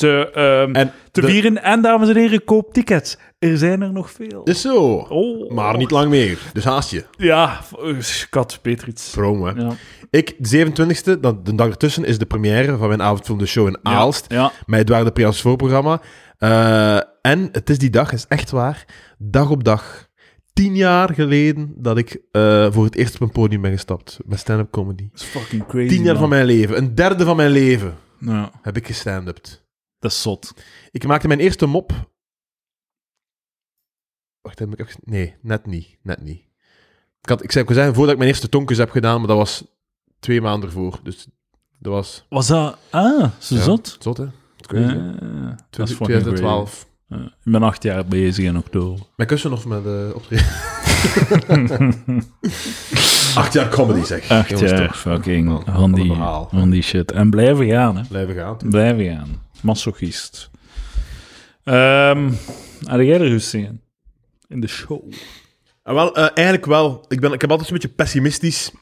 te, ehm, En te de- vieren. En dames en heren, koop tickets. Er zijn er nog veel. is zo. Oh. Maar niet lang meer. Dus haast je. Ja, ik had Petrits. Promo, hè. Ja. Ik, de 27e, dan, de dag ertussen, is de première van mijn avondfilm De Show in Aalst. Ja. Met Edouard de Pre als voorprogramma. Eh, en het is die dag, is echt waar, dag op dag. Tien jaar geleden dat ik eh, voor het eerst op een podium ben gestapt. Met stand-up comedy. Dat is fucking crazy, Tien jaar man. van mijn leven. Een derde van mijn leven Ja, heb ik gestand-upt. Dat is zot. Ik maakte mijn eerste mop... Wacht, heb ik even... Nee, net niet. Net niet. Ik, had, ik zou ik zeggen, voordat ik mijn eerste tonkjes heb gedaan, maar dat was twee maanden ervoor. Dus dat was... Was dat... Ah, zo Ja. zot. Zot, hè? Crazy. Dat is fucking 2012. crazy. Eh, ik ben acht jaar bezig in oktober. Met kussen of met uh, optreden? Acht jaar comedy, zeg. Acht Jongens, jaar toch. fucking van die, van die shit. En blijven gaan, hè. Blijven gaan. Blijven gaan. Masochist. Ehm had jij er rustig in? In de show? Ah, wel, eh, eigenlijk wel. Ik, ben, ik heb altijd een beetje pessimistisch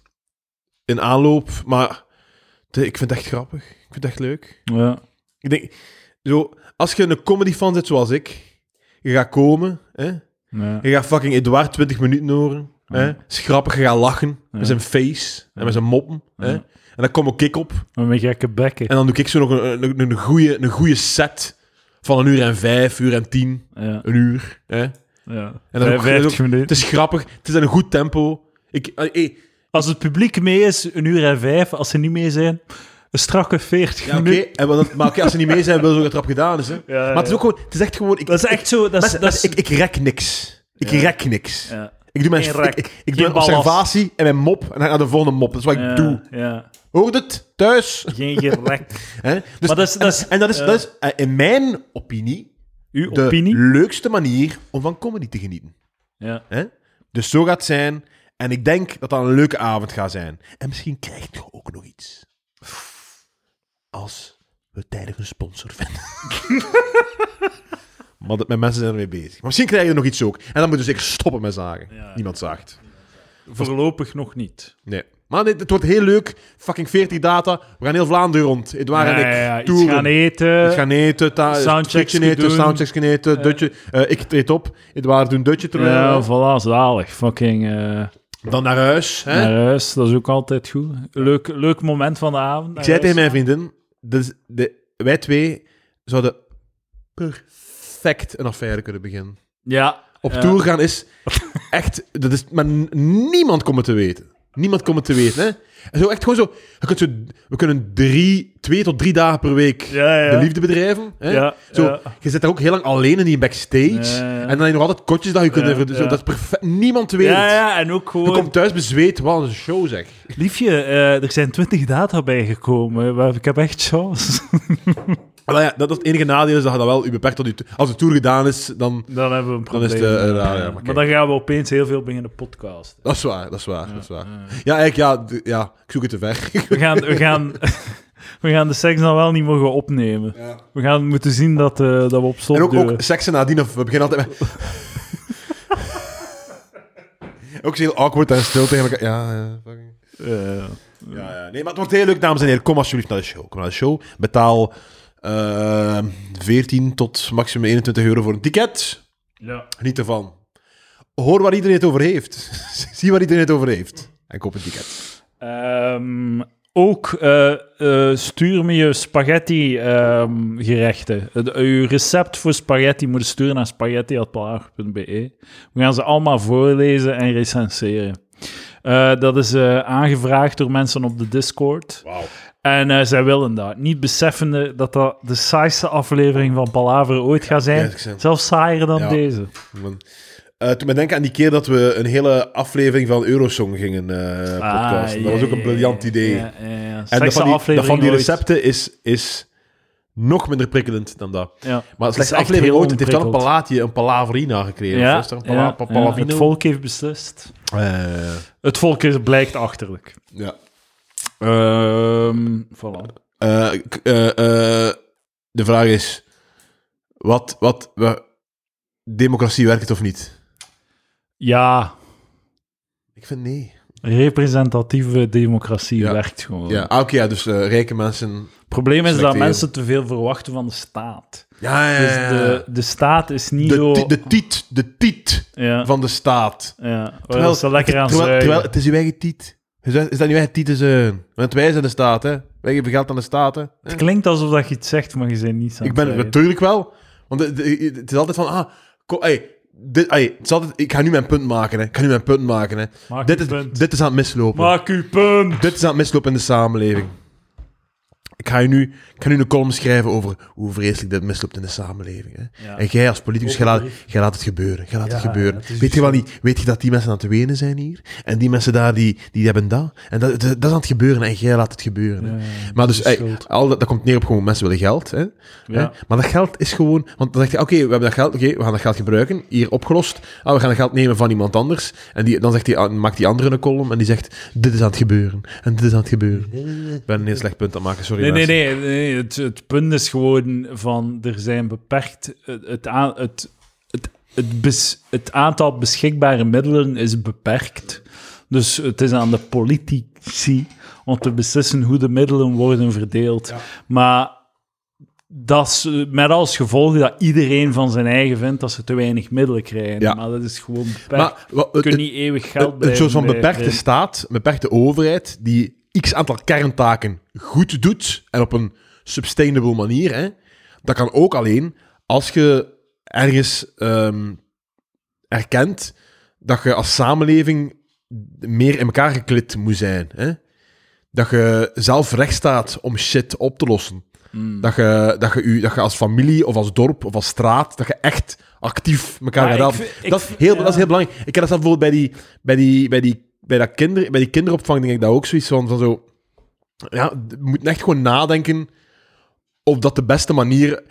in aanloop, maar de- ik vind het echt grappig. Ik vind het echt leuk. Ja. Ik denk, zo, als je een comedy fan bent zoals ik, je gaat komen, hè? ja. je gaat fucking Edouard 20 minuten horen, hè? Ja. is grappig, je gaat lachen met zijn face en met zijn moppen. Hè? En dan kom ook ik op met gekke bekken. en dan doe ik zo nog een, een, een, goede, een goede set van een uur en vijf, uur en tien, Ja. een uur. Hè? ja. En dan ook- 50 minuten. Het is grappig, het is een goed tempo. Ik, eh, hey, Als het publiek mee is, een uur en vijf. Als ze niet mee zijn, een strakke 40 Ja, oké. minuten. En wat dat- Maar oké, als ze niet mee zijn, wil ze ook dat rap gedaan is. Hè. Ja, Maar het is ook gewoon... Het is echt gewoon... Ik, Dat is echt zo... Dat is, dat is, ik, ik rek niks. Ik rek niks. ja. Ik doe mijn, Geen ik, rek. ik, ik Geen doe ballast. observatie en mijn mop en dan naar de volgende mop. Dat is wat ik doe. Ja. Hoort het? Thuis? Geen gerek. Hè? Dus, Maar dat is- dat is- en, dat is, ja. dat is eh, in mijn opinie Uw de opinie? leukste manier om van comedy te genieten. Ja. Hè? Dus zo gaat het zijn. En ik denk dat dat een leuke avond gaat zijn. En misschien krijg je ook nog iets. Als we tijdig een sponsor vinden. maar dat, mijn mensen zijn ermee bezig. Maar misschien krijg je er nog iets ook. En dan moeten we zeker stoppen met zagen. Ja. Niemand zaagt. Voorlopig nog niet. Nee. Maar nee, het wordt heel leuk. Fucking 40 data. We gaan heel Vlaanderen rond. Edouard en ik. Ja, ja. Iets gaan eten. Iets gaan eten, ta- soundchecks eten, doen. soundchecks gaan eten, dutje. Eh, ik treed op, Edouard doet een dutje terwijl. Ja, voilà, zalig. Fucking eh, Dan naar huis. Hè? naar huis, dat is ook altijd goed. Leuk, leuk moment van de avond. Ik zei huis tegen mijn vriendin, dus de, wij twee zouden perfect een affaire kunnen beginnen. Ja. Op ja. tour gaan is echt, dat is, maar niemand komt het te weten. Niemand komt het te weten, hè. En zo echt gewoon zo, je kunt zo, we kunnen drie, twee tot drie dagen per week Ja, ja. de liefde bedrijven. Hè? Ja, Zo. Je zit daar ook heel lang alleen in die backstage. En dan heb je nog altijd kotjes dat je kunt even... Zo. Dat is perfect. Niemand weet Ja, ja, en ook Je gewoon... komt thuis bezweet, wat een show zeg. Liefje, eh, er zijn 20 data bijgekomen. maar Ik heb echt chance. Maar ja, dat is het enige nadeel, is dat je dat wel je beperkt tot je... Als de tour gedaan is, dan... Dan hebben we een Dan is probleem. het, eh, Ja, raar, ja, ja. maar dan gaan we opeens heel veel beginnen podcasten. Dat is waar, dat is waar, dat is waar. Ja, Ja, eigenlijk, ja, ja, ik zoek het te ver. We gaan, we, gaan, we gaan de seks dan wel niet mogen opnemen. Ja. We gaan moeten zien dat, eh, dat we op slot En ook, duwen. ook seksen nadien, of we beginnen altijd met... ook heel awkward en stil tegen elkaar. Ja, ja, fucking... Eh, Ja, ja. Nee, maar het wordt heel leuk, dames en heren. Kom alsjeblieft naar de show. Kom naar de show. Betaal eh 14 tot maximum 21 euro voor een ticket. ja. Geniet ervan. Hoor waar iedereen het over heeft. Zie waar iedereen het over heeft. En koop een ticket. Ehm, ook eh, eh, stuur me je spaghetti ehm, gerechten. Het- uw recept voor spaghetti moet je sturen naar spaghetti.palaar.be. We gaan ze allemaal voorlezen en recenseren. Eh, dat is eh, aangevraagd door mensen op de Discord. Wauw. En eh, zij willen dat. Niet beseffende dat dat de saaiste aflevering van Palaver ooit gaat zijn. Zelfs saaier dan Ja. deze. Uh, toen me denken aan die keer dat we een hele aflevering van Eurosong gingen eh podcasten. dat was ook een briljant idee. Ja, ja, ja. en dat van die, dat van die ooit. recepten is, is nog minder prikkelend dan dat. Ja. Maar echt aflevering ooit, het heeft wel een palaatje, een palaverina gekregen. Ja, Of een pala- ja, het volk heeft beslist. Eh, Het volk is, blijkt achterlijk. ja. Ehm voilà. Eh, eh, eh, de vraag is: wat, wat, wa- democratie werkt het of niet? Ja, Ik vind nee. representatieve democratie Ja. werkt gewoon. Ja, ah, oké, ja, dus rijke mensen. Het probleem is dat mensen te veel verwachten van de staat. Ja, ja, Dus ja, ja. de, de staat is niet de, zo... de tiet, de tiet ja, van de staat. ja, waar ze lekker aan terwijl, terwijl het is uw eigen tiet. Is dat, is dat uw eigen tiet te zijn? Want wij zijn de staat, hè? Wij geven geld aan de staat, hè? Het klinkt alsof dat je iets zegt, maar je bent niets aan Ik het ben zeggen. natuurlijk wel. Want het, het- het is altijd van, ah, kom, hey, dit, het is altijd, ik ga nu mijn punt maken, hè. Ik ga nu mijn punt maken, hè. Maak Dit is, punt. dit is aan het mislopen. Maak uw punt! Dit is aan het mislopen in de samenleving. Ik ga, je nu, ik ga nu een column schrijven over hoe vreselijk dit misloopt in de samenleving. Hè. Ja. En jij als politicus, jij laat, jij laat het gebeuren. Jij laat Ja, het gebeuren. ja, weet, je wel niet, weet je dat die mensen aan het wenen zijn hier? En die mensen daar, die, die hebben dat? En dat, dat, dat is aan het gebeuren en jij laat het gebeuren. hè. Maar dat dus, ey, al dat, dat komt neer op gewoon mensen willen geld. Hè? Maar dat geld is gewoon... Want dan zeg je, oké, we hebben dat geld, oké, we gaan dat geld gebruiken. Hier opgelost. Ah, we gaan dat geld nemen van iemand anders. En die, dan zegt die, ah, maakt die andere een column en die zegt, dit is aan het gebeuren. En dit is aan het gebeuren. Ik ben een heel slecht punt aan het maken, sorry Nee, nee, nee. nee. Het, het punt is gewoon van er zijn beperkt. Het, het, het, het, het, bes- het aantal beschikbare middelen is beperkt. Dus het is aan de politici om te beslissen hoe de middelen worden verdeeld. Maar dat is met als gevolg dat iedereen van zijn eigen vindt dat ze te weinig middelen krijgen. Ja. Maar dat is gewoon beperkt. Maar wat- je kunt niet eeuwig geld een blijven soort van beperkte staat, een beperkte overheid, die x aantal kerntaken goed doet en op een sustainable manier, hè, dat kan ook alleen als je ergens ehm, erkent dat je als samenleving meer in elkaar geklit moet zijn. Hè? Dat je zelf recht staat om shit op te lossen. Mm. Dat, je, dat, je, u- dat je als familie of als dorp of als straat, dat je echt actief elkaar gaat helpen. Dat, is heel, ja. dat is heel belangrijk. Ik heb dat bijvoorbeeld bij die, bij die, bij die, bij dat kinder, bij die kinderopvang, denk ik dat ook zoiets van, van zo... Ja, we moeten echt gewoon nadenken of dat de beste manier...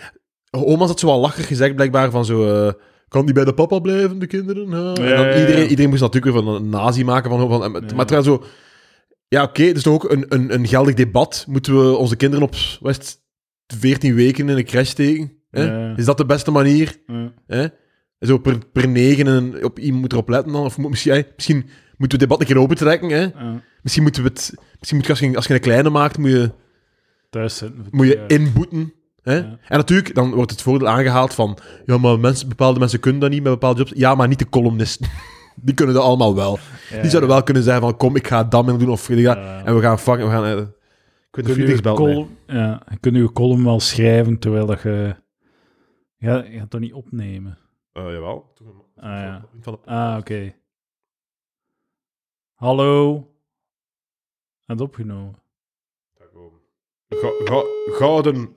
Oma had zo wel lacherig gezegd, blijkbaar, van zo... eh, kan die bij de papa blijven, de kinderen? Ja. en dan ja, ja. iedereen, iedereen moest natuurlijk weer van een nazi maken. Van, van, Ja. Maar terwijl zo... Ja, oké, het is toch ook een, een, een geldig debat. Moeten we onze kinderen op het, 14 weken in een crash steken? Hè? Is dat de beste manier? Hè? Zo per, per negen en op iemand moet erop letten dan. Of moet, misschien, misschien moeten we het debat een keer opentrekken. Hè? Ja. Misschien moeten we het... Misschien moet je, als, je, als je een kleine maakt, moet je, Thuis zitten. moet je inboeten. Hè? Ja. En natuurlijk, dan wordt het voordeel aangehaald van... Ja, maar mensen, bepaalde mensen kunnen dat niet met bepaalde jobs. Ja, maar niet de columnisten. Die kunnen dat allemaal wel. Ja. Die zouden wel kunnen zeggen van... Kom, ik ga dat mee doen. Of, ja, Ja. En we gaan fucking... We gaan, eh, ik weet niet of column, ja, je kunt je column wel schrijven terwijl dat je... Ja, je gaat het toch niet opnemen? Eh, jawel. Ah, ja. Ah, oké. Hallo? Het opgenomen. Gouden.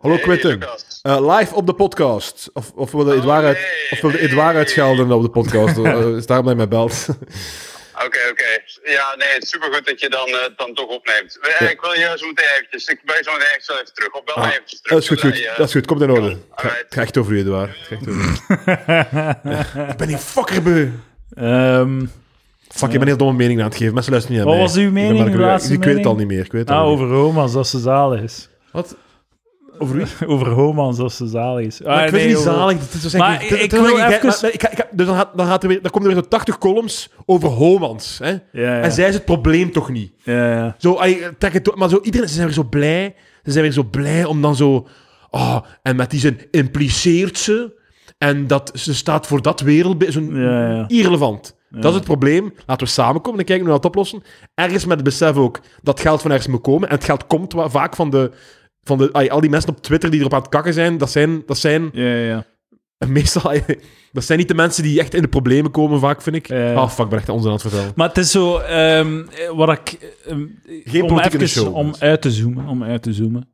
Hallo Quinten. Eh, live op de podcast. Of, of wilde Edouard, uit, of wilde Edouard uitschelden op de podcast? Eh, is daarom dat hij mij belt. Oké, oké. Ja, nee, het is supergoed dat je dan, eh, dan toch opneemt. Ja. Ik wil je zo meteen eventjes, ik ben zo meteen echt zo even terug. Of bel Ah, mij eventjes terug. dat is goed, goed. je- Dat is goed. Komt in orde. Het gaat- echt over u, Edouard. Het gaat echt over. Ik ben niet fucker beu. Ehm, Fuck, ik ben heel domme mening aan het geven. Mensen luisteren niet Wat naar mij. was uw mening, uw ik- laatste Ik weet het mening? al niet meer. Ik weet het ah, al niet over Homans, dat ze zalig is. Wat? Over wie? over Homans, dat ze zalig is. Maar Ah, ik nee, het niet over- zalig. Het is dus Maar eigenlijk- ik- ik het- wil het- even- maar- ik ga- ik ga- Dus dan gaat, dan gaat er weer, dan komen er weer zo 80 columns over Homans. Hè? Ja, ja. En zij is het probleem toch niet. ja, ja. Zo, ay, trek het door. Maar zo, iedereen, ze zijn weer zo blij. Ze zijn weer zo blij om dan zo... Oh, en met die zin impliceert ze. En dat ze staat voor dat wereldbeeld. Zo'n Ja, ja. irrelevant. Dat is het probleem. Laten we samenkomen en kijken hoe we dat oplossen. Ergens met het besef ook dat geld van ergens moet komen. En het geld komt vaak van de... Van de ay, al die mensen op Twitter die erop aan het kakken zijn, dat zijn, dat zijn ja, ja. meestal... dat zijn niet de mensen die echt in de problemen komen, vaak, vind ik. Ah, fuck, ik ben echt onzin aan het vertellen. Maar het is zo, ehm, wat ik... ehm, Geen om even show. om uit te zoomen, om uit te zoomen.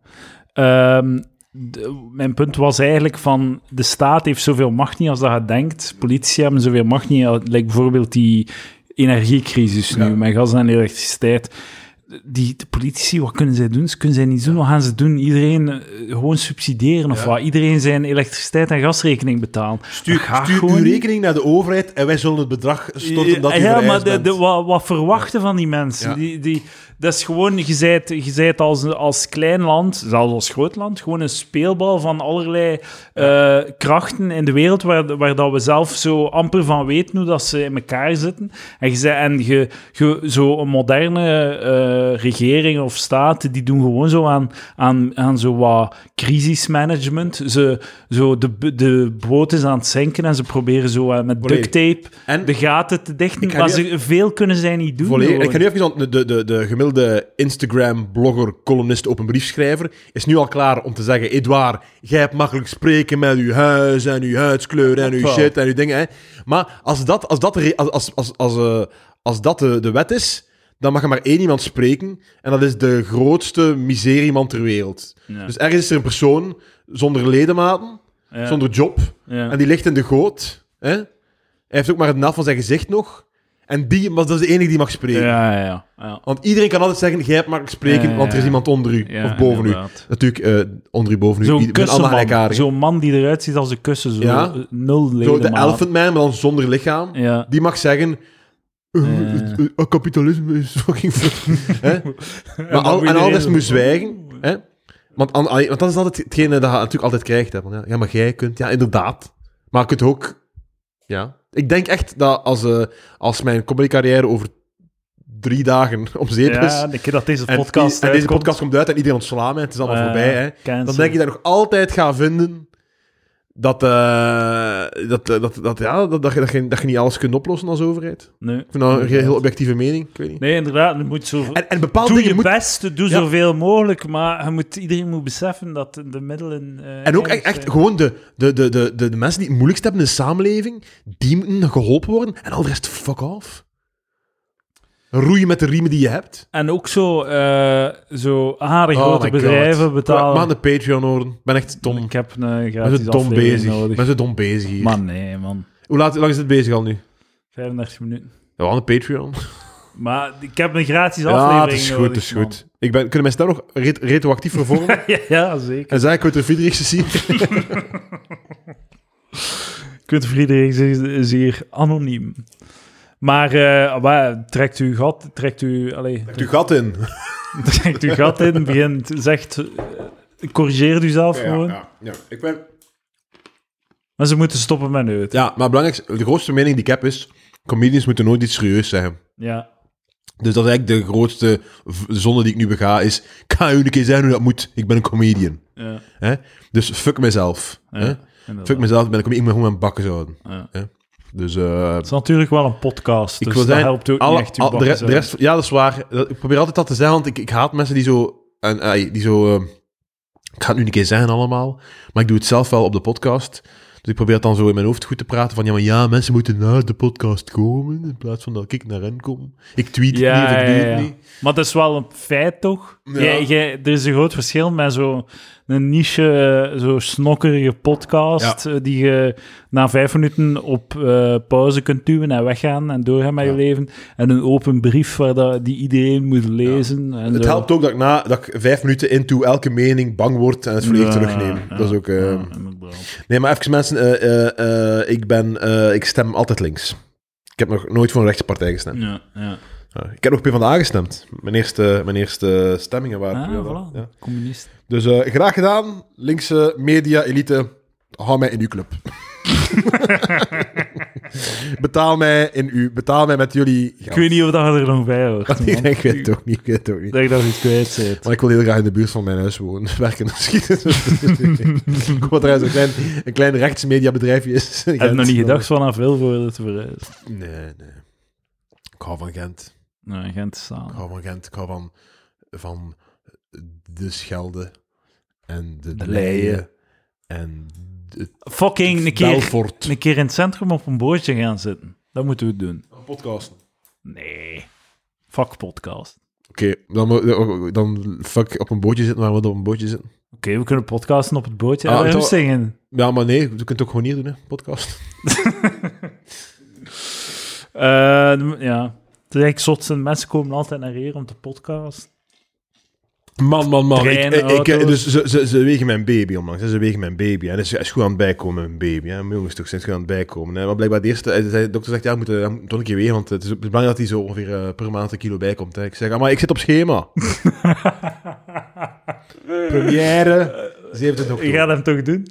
Ehm, de- mijn punt was eigenlijk van, de staat heeft zoveel macht niet als dat je denkt. Politici hebben zoveel macht niet, als- like bijvoorbeeld die energiecrisis nu, Ja. met gas en elektriciteit. Die de politici, wat kunnen zij doen? Ze kunnen zij niet doen. Wat gaan ze doen? Iedereen eh, gewoon subsidiëren of Ja. wat? Iedereen zijn elektriciteit en gasrekening betalen. Stuur, stuur uw rekening naar de overheid en wij zullen het bedrag storten dat u ja, maar de, bent. de, wat, wat verwachten van die mensen? Ja. Die, die, dat is gewoon, je zijt, je zijt als, als klein land, zelfs als groot land, gewoon een speelbal van allerlei eh, krachten in de wereld waar, waar dat we zelf zo amper van weten hoe dat ze in elkaar zitten. En je, en je, je, zo een moderne eh, regering of staat, die doen gewoon zo aan, aan, aan zo wat crisismanagement. Ze, zo de, de boot is aan het zinken en ze proberen zo eh, met duct tape En de gaten te dichten, maar ze, veel kunnen zij niet doen. volledig, ik ga nu even aan- de, de, de, de gemiddelde Instagram-blogger, columnist, openbriefschrijver is nu al klaar om te zeggen, Edouard, jij hebt makkelijk spreken met uw huis en uw huidskleur en uw shit en uw dingen. Hè. Maar als dat, als dat, als, als, als, als, eh, als dat de, de wet is, dan mag er maar één iemand spreken. En dat is de grootste miseriemand ter wereld. Ja. Dus ergens is er een persoon zonder ledematen, ja. zonder job. ja. En die ligt in de goot. Hè? Hij heeft ook maar het naf van zijn gezicht nog. En die, maar dat is de enige die mag spreken. ja, ja, ja, ja. Want iedereen kan altijd zeggen, jij hebt maar spreken, want er is iemand onder u. Of boven u. Natuurlijk, eh, onder u, boven u. Zo'n man die eruit ziet als een kussen. Zo, eh, Nul leden. Zo de Elephant Man, maar dan zonder lichaam. Die mag zeggen... kapitalisme is fucking fuck. Hè? Maar al, en zo- moet zwijgen. Hè? Want, an- allee, want dat is altijd hetgene dat je natuurlijk altijd krijgt. Hè? Ja, maar jij kunt... Ja, inderdaad. Maar je kunt ook... Ja. Ik denk echt dat als, eh, als mijn comedycarrière over drie dagen om zeep is... Ja, de keer dat deze En, podcast en deze uitkomt, podcast komt uit en iedereen ontslaan mij, het is allemaal eh, voorbij, hè. cancel. Dan denk ik dat ik nog altijd ga vinden dat, eh, dat, dat, dat, ja, dat, dat, je, dat, je, dat je niet alles kunt oplossen als overheid. Nee. Ik vind dat een heel objectieve mening, ik weet niet. Nee, inderdaad. Je moet zo... En, en bepaalde doe je dingen moet... best, doe Ja. zoveel mogelijk, maar je moet, iedereen moet beseffen dat de middelen... eh, En ook echt, gewoon de, de, de, de, de, de mensen die het moeilijkst hebben in de samenleving, die moeten geholpen worden. En al de rest, fuck off. Roeien met de riemen die je hebt. En ook zo, eh zo Oh grote bedrijven betalen... Maar de Patreon horen. Ik ben echt dom. Ik heb een ben gratis zo dom bezig. Ik nodig. ben zo dom bezig hier. Maar nee, man. Hoe, laat, lang is het bezig al nu? 35 minuten. Ja, aan de Patreon. Maar ik heb een gratis aflevering Ja, het is nodig, goed, het is man. goed. Ik ben, kunnen mensen daar nog ret- retroactief vervolgen? ja, ja, zeker. en zeg ik uit de Friedrichse zien? Kunt Friedrich is, is hier anoniem. Maar waar, trekt u gat, trekt u, allee, Trekt uw gat in. trekt u gat in, begint, zegt, eh, corrigeert u zelf gewoon. ja, ja. Ik ben... Maar ze moeten stoppen met neut. ja, maar belangrijk, de grootste mening die ik heb is, comedians moeten nooit iets serieus zeggen. Ja. Dus dat is eigenlijk de grootste zonde die ik nu bega, is, ik ga u een keer zeggen hoe dat moet. Ik ben een comedian. ja, Hè? Dus fuck mezelf. ja, Hè? Fuck mezelf, ik ben een comedian, ik moet gewoon mijn bakken zouden. Ja. Dus... eh Het is natuurlijk wel een podcast, Ik dus wil dat helpt ook alle- niet echt al- de, rest, ja, dat is waar. Ik probeer altijd dat te zeggen, want ik, ik haat mensen die zo... En, eh, die zo eh, ik ga het nu een keer zeggen allemaal, maar ik doe het zelf wel op de podcast. Dus ik probeer het dan zo in mijn hoofd goed te praten van, ja, maar ja, mensen moeten naar de podcast komen, in plaats van dat ik naar hen kom. Ik tweet het Ja, niet of ik doe ja, het ja. niet. Maar dat is wel een feit, toch? Ja. Jij- jij- er is een groot verschil met zo'n niche, eh, zo snokkerige podcast, eh, die je na vijf minuten op eh, pauze kunt duwen en weggaan en doorgaan met je leven. En een open brief waar dat, die iedereen moet lezen. En Het zo. helpt ook dat ik, na, dat ik vijf minuten into elke mening bang word en het volledig terugneem. dat is ook... eh, inderdaad. Nee, maar even mensen, ik, ben, ik stem altijd links. Ik heb nog nooit voor een rechtspartij gestemd. Ja, ja. Ja, ik heb nog PvdA gestemd. Mijn eerste, mijn eerste stemmingen waren Ah, voilà. Ja. Communist. Dus eh, graag gedaan, linkse media-elite. Hou mij in uw club. betaal, mij in uw, betaal mij met jullie geld. Ik weet niet of dat er nog bij hoort. man. ik weet het ook niet, ik weet het ook niet. Ik denk dat je het kwijt bent. Maar ik wil heel graag in de buurt van mijn huis wonen, werken en schieten. ik hoop dat er een klein, een klein rechtsmediabedrijfje is. Ik heb Gent. nog niet gedacht van naar Vilvoorde te verhuizen. Nee, nee. Ik hou van Gent. Nee, Gent Ik staan. hou van Gent. Ik hou van, van de Schelde en de, De Leien en de Fucking een keer, Belfort. een keer in het centrum op een bootje gaan zitten. Dat moeten we doen. Podcast. Nee. Fuck podcast. Oké, dan, mo- dan fuck op een bootje zitten, maar we op een bootje zitten. Oké, we kunnen podcasten op het bootje. Ah, en toch- zingen. Ja, maar nee, je kunt het ook gewoon hier doen, hè, podcast. Eh, ja. Het is zot mensen komen altijd naar hier om te podcasten. Man, man, man. Trein, ik, ik, ik- auto's. dus ze, ze, ze wegen mijn baby onlangs. Ze wegen mijn baby. En is, is goed aan het bijkomen, mijn baby. Hè. Mijn jongens toch zijn goed aan het bijkomen. Hè. Maar blijkbaar de eerste... De dokter zegt, ja, we moeten, toch een keer wegen. Want het is belangrijk dat hij zo ongeveer eh, per maand een kilo bijkomt. Hè. Ik zeg, ah, maar ik zit op schema. Première. 27 Je oktober. gaat hem toch doen?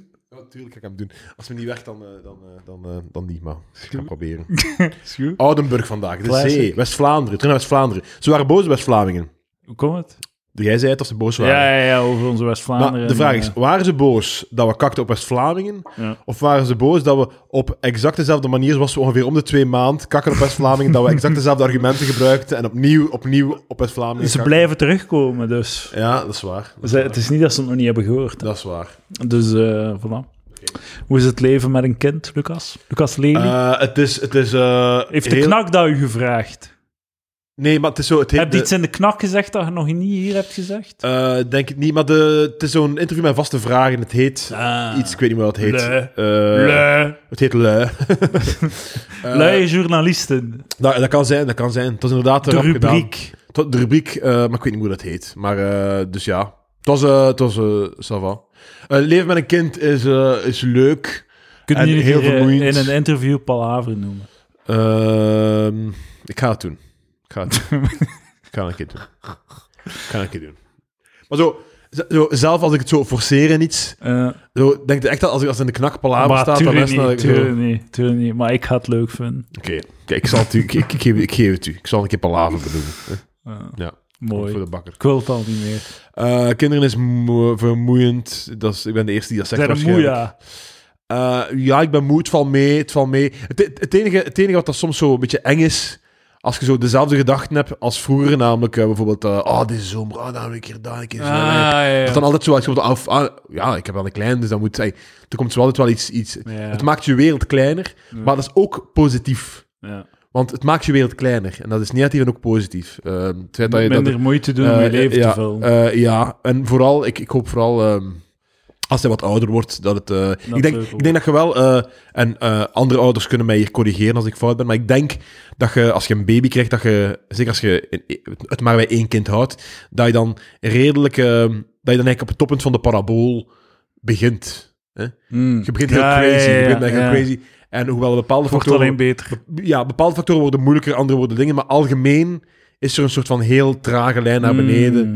Natuurlijk ga ik hem doen. Als het niet werkt, dan, eh, dan, eh, dan, eh, dan niet. Maar ik ga het proberen. Goed. Oudenburg vandaag. De Classic. zee. West-Vlaanderen. Terug naar West-Vlaanderen. Ze waren boos, West-Vlamingen. Hoe komt het? Jij zei het of ze boos waren. Ja, ja, ja, over onze West-Vlaanderen. Maar de vraag is, waren ze boos dat we kakten op West-Vlamingen? ja. Of waren ze boos dat we op exact dezelfde manier, zoals we ongeveer om de twee maand kakken op West-Vlamingen, dat we exact dezelfde argumenten gebruikten en opnieuw, opnieuw op West-Vlamingen Ze kakten? blijven terugkomen, dus. Ja, dat is waar. Dat is, Ze- Het is niet dat ze het nog niet hebben gehoord. dat is waar. Dus, eh voilà. Hoe is het leven met een kind, Lucas? Lucas Lely? Eh, het is... Het is eh, Heeft de knak dat u gevraagd? Nee, maar het is zo... Het Heb je de- iets in de knak gezegd dat je nog niet hier hebt gezegd? Eh, denk ik niet, maar de, het is zo'n interview met vaste vragen. Het heet Ah. iets, ik weet niet meer wat het heet. Lui. Lui. Het heet Lui. Luie journalisten. dat, dat kan zijn, dat kan zijn. Het was inderdaad De gedaan. rubriek. Het- De rubriek, maar ik weet niet hoe dat heet. Maar dus ja, het was, eh het was eh ça va. Eh, leven met een kind is, eh, is leuk. Kun En je niet heel hier, eh, vermoeiend. in een interview palaver noemen? Ehm, ik ga het doen. Ik ga het doen. ik ga het een keer doen. Ik ga het een keer doen. Maar zo, z- zo, zelf als ik het zo forceer in iets, Eh, zo, denk ik echt dat als ik als het in de knak palaver maar staat, dan tuurlijk is dat niet, ik zo... tuurlijk niet, tuurlijk niet. Maar ik ga het leuk vinden. Oké, Kijk, ik, zal het u, ik, ik, ik, geef, ik geef het u. Ik zal een keer palaver. Eh, Ja, mooi. Voor de bakker. Ik wil het al niet meer. Eh, kinderen is moe- vermoeiend. Dat is, ik ben de eerste die dat zegt Zijn waarschijnlijk. moeia? Eh, ja, ik ben moe. Het valt mee. Het valt mee. Het, het, enige, het enige wat dat soms zo een beetje eng is, als je zo dezelfde gedachten hebt als vroeger, namelijk eh, bijvoorbeeld, eh, oh, deze zomer, oh, dan een keer daar, een keer zo. Ah, ja, ja. Dat dan altijd zo, als je af, ah, ja, ik heb wel een klein, dus dan moet, hey, er komt zo altijd wel iets, iets. Ja. Het maakt je wereld kleiner, Ja. maar dat is ook positief. Ja. Want het maakt je wereld kleiner. En dat is negatief en ook positief. Eh, het feit dat je dat, Minder moeite doen om eh, je leven ja, te vullen. eh, ja, en vooral, ik, ik hoop vooral, ehm, als hij wat ouder wordt, dat het... eh, ik, denk, ik denk dat je wel, en andere ouders kunnen mij hier corrigeren als ik fout ben, maar ik denk dat je, als je een baby krijgt, dat je, zeker als je het maar bij één kind houdt, dat je dan redelijk, ehm, dat je dan eigenlijk op het toppunt van de parabool begint. Hè? Mm. Je begint heel Ja, crazy, ja, ja, je begint heel crazy. En hoewel bepaalde factoren alleen beter. ja, bepaalde factoren worden moeilijker, andere worden dingen, maar algemeen is er een soort van heel trage lijn naar beneden,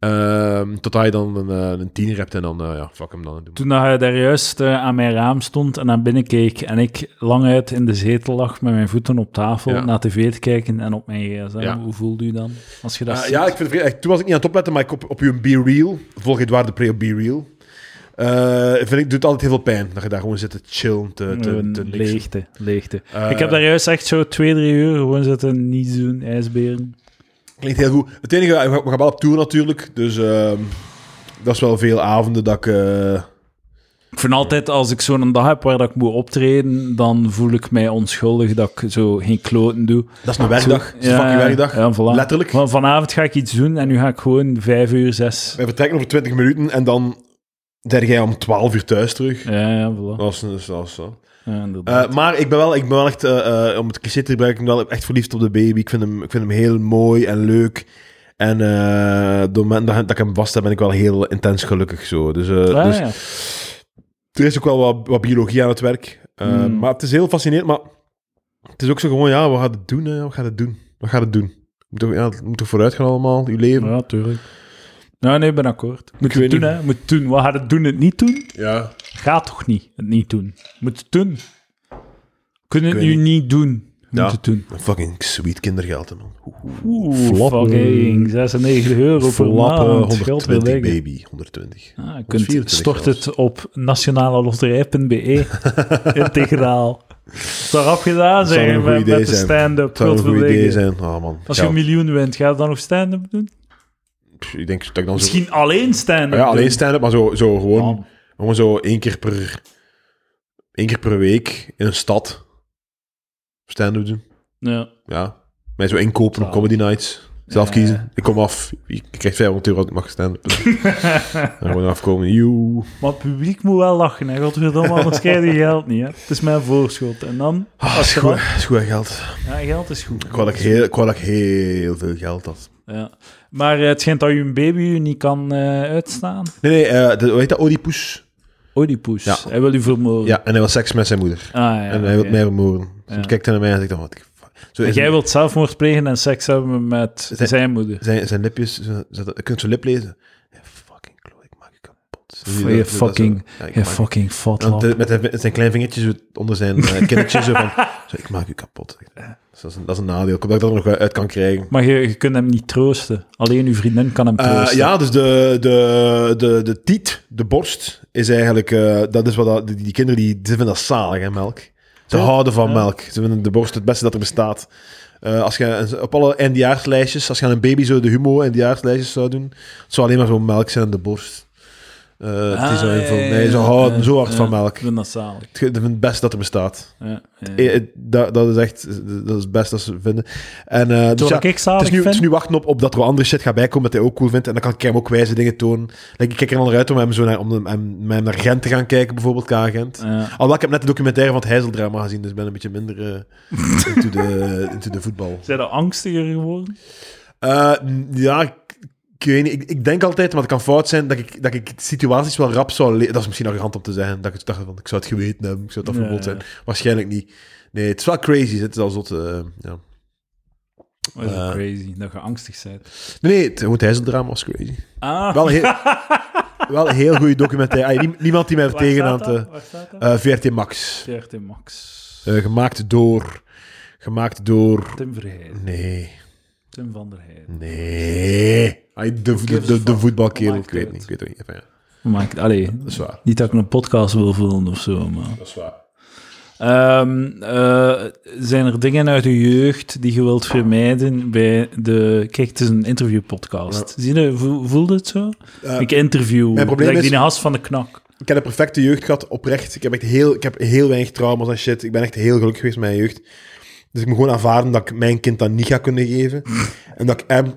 Mm. totdat je dan een, eh, een tiener hebt en dan, eh, ja, fuck hem dan. Toen hij daar juist eh, aan mijn raam stond en naar binnen keek en ik lang uit in de zetel lag met mijn voeten op tafel Ja. naar tv te kijken en op mijn gsm, Ja. hoe voelde u dan? Als je dat ja, ik vind het. Toen was ik niet aan het opletten, maar ik op, op je Be Real, volg Edouard de Pre op Be Real, eh, vind ik, doet het altijd heel veel pijn, dat je daar gewoon zit te chillen, te, te, te leegte, leegte. Eh, ik heb daar juist echt zo twee, drie uur gewoon zitten niets doen, ijsberen. Klinkt heel goed. Het enige, we gaan wel op tour natuurlijk, dus ehm, dat is wel veel avonden dat ik... eh, Ik vind altijd, als ik zo'n dag heb waar dat ik moet optreden, dan voel ik mij onschuldig dat ik zo geen kloten doe. dat is een werkdag, dat is een fucking werkdag. Ja, voilà. Letterlijk. Want vanavond ga ik iets doen en nu ga ik gewoon vijf uur, zes... Wij vertrekken over 20 minuten en dan ben jij om 12 uur thuis terug. Ja, ja, voilà. Dat is, dat zo. Ja. Eh, maar ik ben wel, ik ben wel echt, eh, eh, om het cliché te gebruiken, ik ben wel echt verliefd op de baby. Ik vind hem, ik vind hem heel mooi en leuk. En op het moment dat, dat ik hem vast heb, ben ik wel heel intens gelukkig. Zo. Dus, Ah, dus ja. er is ook wel wat, wat biologie aan het werk. Hmm. Maar het is heel fascinerend. Maar het is ook zo gewoon, ja, wat gaat het doen? Hè? Wat gaat het doen? Wat gaat het doen? Moet toch, ja, het moet toch vooruit gaan allemaal, je leven? Ja, tuurlijk. Ja, nee, ik ben akkoord. Moet het doen, niet. hè. Moet het doen. Wat gaat het doen, het niet doen? Ja. Gaat toch niet, het niet doen. Moet het doen. Kunnen het nu niet doen. Moet het doen. Fucking sweet kindergeld, man. Oeh, Flappen. fucking 96 euro per Flappen, maand. 120 Geldbeleggen. baby, 120. Ah, je kunt 124 stort zelfs. het op nationaleloterij.be. Integraal. Zou gedaan zou zijn een met, met de zijn. stand-up. Het zou een goed idee zijn. Oh, man. Als je een miljoen wint, ga je dan nog stand-up doen? Ik denk dat ik dan zo... Misschien alleen stand-up ja, alleen stand-up, maar zo, zo gewoon, gewoon zo één keer per... één keer per week in een stad stand-up doen. Ja. Ja. Mij zo inkopen op comedy nights. Zelf Ja. kiezen. Ik kom af. Je krijgt 500 euro als ik mag stand-up. En gewoon afkomen. Joe. Maar het publiek moet wel lachen, hè. Godverdomme, anders krijg je geld niet, hè. Het is mijn voorschot. En dan, Ah, is goed, dan... is goed geld. Ja, geld is goed. Ik wou dat ik heel, ik dat ik heel veel geld had. Ja. Maar eh, het schijnt dat je een baby niet kan eh, uitstaan. Nee, nee, de, hoe heet dat? Oedipus? Oedipus. Ja. Hij wil u vermoorden. Ja, en hij wil seks met zijn moeder. Ah, ja, en hij wil mij vermoorden. Dus Ja. kijkt hij naar mij en zegt dan, wat. Zo En jij een- wilt zelfmoord plegen en seks hebben met Zijn- zijn moeder. zijn, zijn lipjes, je kunt zijn lip lezen. Ja, fucking kloot, ik maak je Je dat fucking- Je je- fucking fat met, zijn klein vingertje onder zijn uh, kindertje zo van, zo, ik maak u kapot. Dus dat, is een, dat is een nadeel. Ik hoop dat ik dat er nog uit kan krijgen. Maar je, je kunt hem niet troosten. Alleen uw vriendin kan hem Eh, troosten. ja, dus de, de, de, de tiet, de borst, is eigenlijk... eh, dat is wat dat, die, die kinderen die, die vinden dat zalig, hè, melk. Ze Ja? houden van Ja. melk. Ze vinden de borst het beste dat er bestaat. Eh, als je op alle eindejaarslijstjes, als je aan een baby zo de humo eindejaarslijstjes zou doen, het zou alleen maar zo'n melk zijn aan de borst. Eh, zo Ah, invullen. ja, Nee, ja, zo ja, zo hard ja. van melk. Ik vind dat zalig. Ik vind het best dat er bestaat. Ja. Eh, Dat, dat is echt dat is het beste dat ze vinden. En, eh, dus ik het, is nu, het is wachten op, op dat er andere shit gaat bijkomen dat hij ook cool vindt. En dan kan ik hem ook wijze dingen tonen. Like, ik kijk er al naar uit om hem, zo naar, om hem, naar Gent te gaan kijken, bijvoorbeeld, K-Gent. Alhoewel, ik heb net de documentaire van het Heizeldrama gezien, dus ik ben een beetje minder into, de, into de voetbal. Zijn er angstiger geworden? Ja, ik, ik weet niet. Ik, ik denk altijd, maar het kan fout zijn, dat ik, dat ik situaties wel rap zou Dat is misschien arrogant om te zeggen. Dat ik dacht van, ik zou het geweten hebben, ik zou het afgevoeld Ja, zijn. Waarschijnlijk niet. Nee, het is wel crazy. Het is al zot, eh, ja. Dat is Eh. crazy, dat je angstig bent. Nee, nee, het, het Heizeldrama was crazy. Ah, Wel heel, wel een heel goede documentaire. Nie- niemand die mij er tegen aan te... Dat? eh, VRT Max. 14 Max. Gemaakt door... Gemaakt door... Tim Verheyen. Nee. Tim van der Heijden. Nee. De, de, de, voetbalkerel, Maakt ik weet uit. niet. Ik weet het niet. Ja, allee, dat is waar. niet dat ik een podcast wil vullen of zo, maar... Dat is waar. Ehm, eh, zijn er dingen uit je jeugd die je wilt vermijden bij de... Kijk, het is een interviewpodcast. Zie je, voel, voelde het zo? Eh, ik interview. mijn probleem like is- die gast van de knak. Ik heb een perfecte jeugd gehad, oprecht. Ik heb echt heel, ik heb heel weinig trauma's en shit. Ik ben echt heel gelukkig geweest met mijn jeugd. Dus ik moet gewoon aanvaarden dat ik mijn kind dat niet ga kunnen geven. En dat ik hem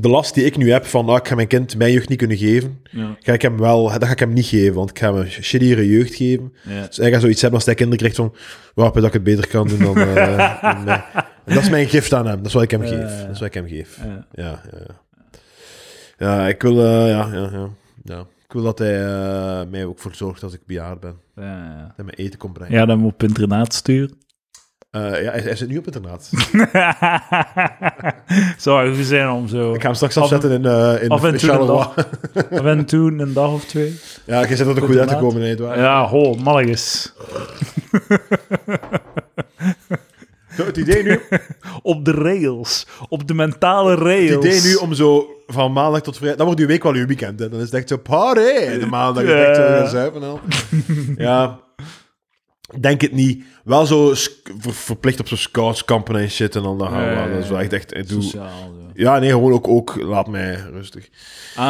de last die ik nu heb van, ah, ik ga mijn kind mijn jeugd niet kunnen geven, Ja. ga ik hem wel, dat ga ik hem niet geven, want ik ga hem een shittiere jeugd geven. Ja. Dus hij gaat zoiets hebben als hij kinderen krijgt van, wauw, dat ik het beter kan doen dan, eh, dan mij. En dat is mijn gift aan hem. Dat is wat ik hem geef. Dat is wat ik hem geef. Ja. Ja, ja, ik wil, eh, ja, ja, ja, ja. Ik wil dat hij eh, mij ook voor zorgt als ik bejaard ben. Dat hij me eten komt brengen. ja, dan moet op internaat sturen. Eh, ja, hij, hij zit nu op internaat. Zou goed zijn om zo ik ga hem straks afzetten in, eh in af en toe een Charleroi. af en toe een dag of twee. Ja, je zit er goed uit te komen, nee, waar. Ja, ho. Zo, Het idee nu, Op de rails. Op de mentale rails. het idee nu om zo van maandag tot vrijdag... Dan wordt uw week wel uw weekend, hè. Dan is het echt zo party. De maandag is echt zo gaan zuipen. Ja, denk het niet. Wel zo ver- verplicht op zo'n scoutskampen en shit en dan dan gaan we Ja, ja, Dat is wel ja. echt, echt ik doe... Sociaal. Ja, nee, gewoon ook, ook laat mij rustig. Ah,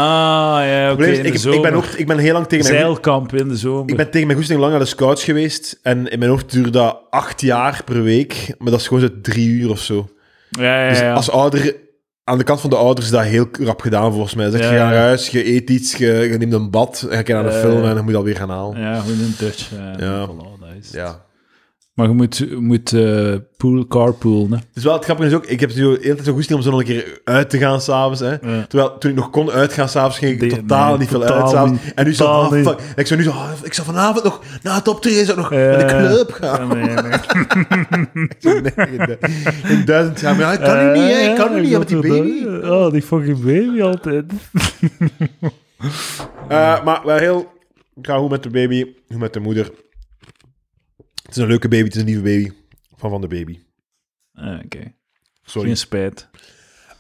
ja, oké. In de ik, ben ook, ik ben heel lang tegen mijn... Zeilkamp in de zomer. Ik ben tegen mijn goesting lang naar de scouts geweest. En in mijn hoofd duurde dat acht jaar per week. Maar dat is gewoon zo drie uur of zo. Ja, ja, Dus ja. als ouder... Aan de kant van de ouders is dat heel rap gedaan, volgens mij. Zeg, Ja, je gaat naar ja. huis, je eet iets, je, je neemt een bad, en je kijkt naar Ja, film ja. en dan moet je alweer gaan halen. Ja, gewoon een Dutch. eh, Ja. voilà, dat is het. Ja. Maar je moet, moet eh, pool, carpool, hè. Dus wel, het grappige is ook, ik heb zo de hele tijd zo goesting om zo nog een keer uit te gaan s'avonds. hè. Ja. Terwijl toen ik nog kon uitgaan s'avonds, ging ik Die- totaal nee, niet veel totaal uit s'avonds. niet. En nu zo, Totaal ah, niet. fuck. Ik zou nu zo, ah, ik zou vanavond nog, na het optreden, zou ik nog naar de club gaan. Ja, nee, nee. Zo, nee, in du- in duizend jaar. Maar ja, ik kan nu niet, hè. Ik kan nu niet, met die baby. Oh, die fucking baby altijd. Eh, maar wel heel... Ik ga hoe met de baby, hoe met de moeder. Het is een leuke baby, het is een lieve baby. Van Van de Baby. Ah, Oké. Sorry. Geen spijt.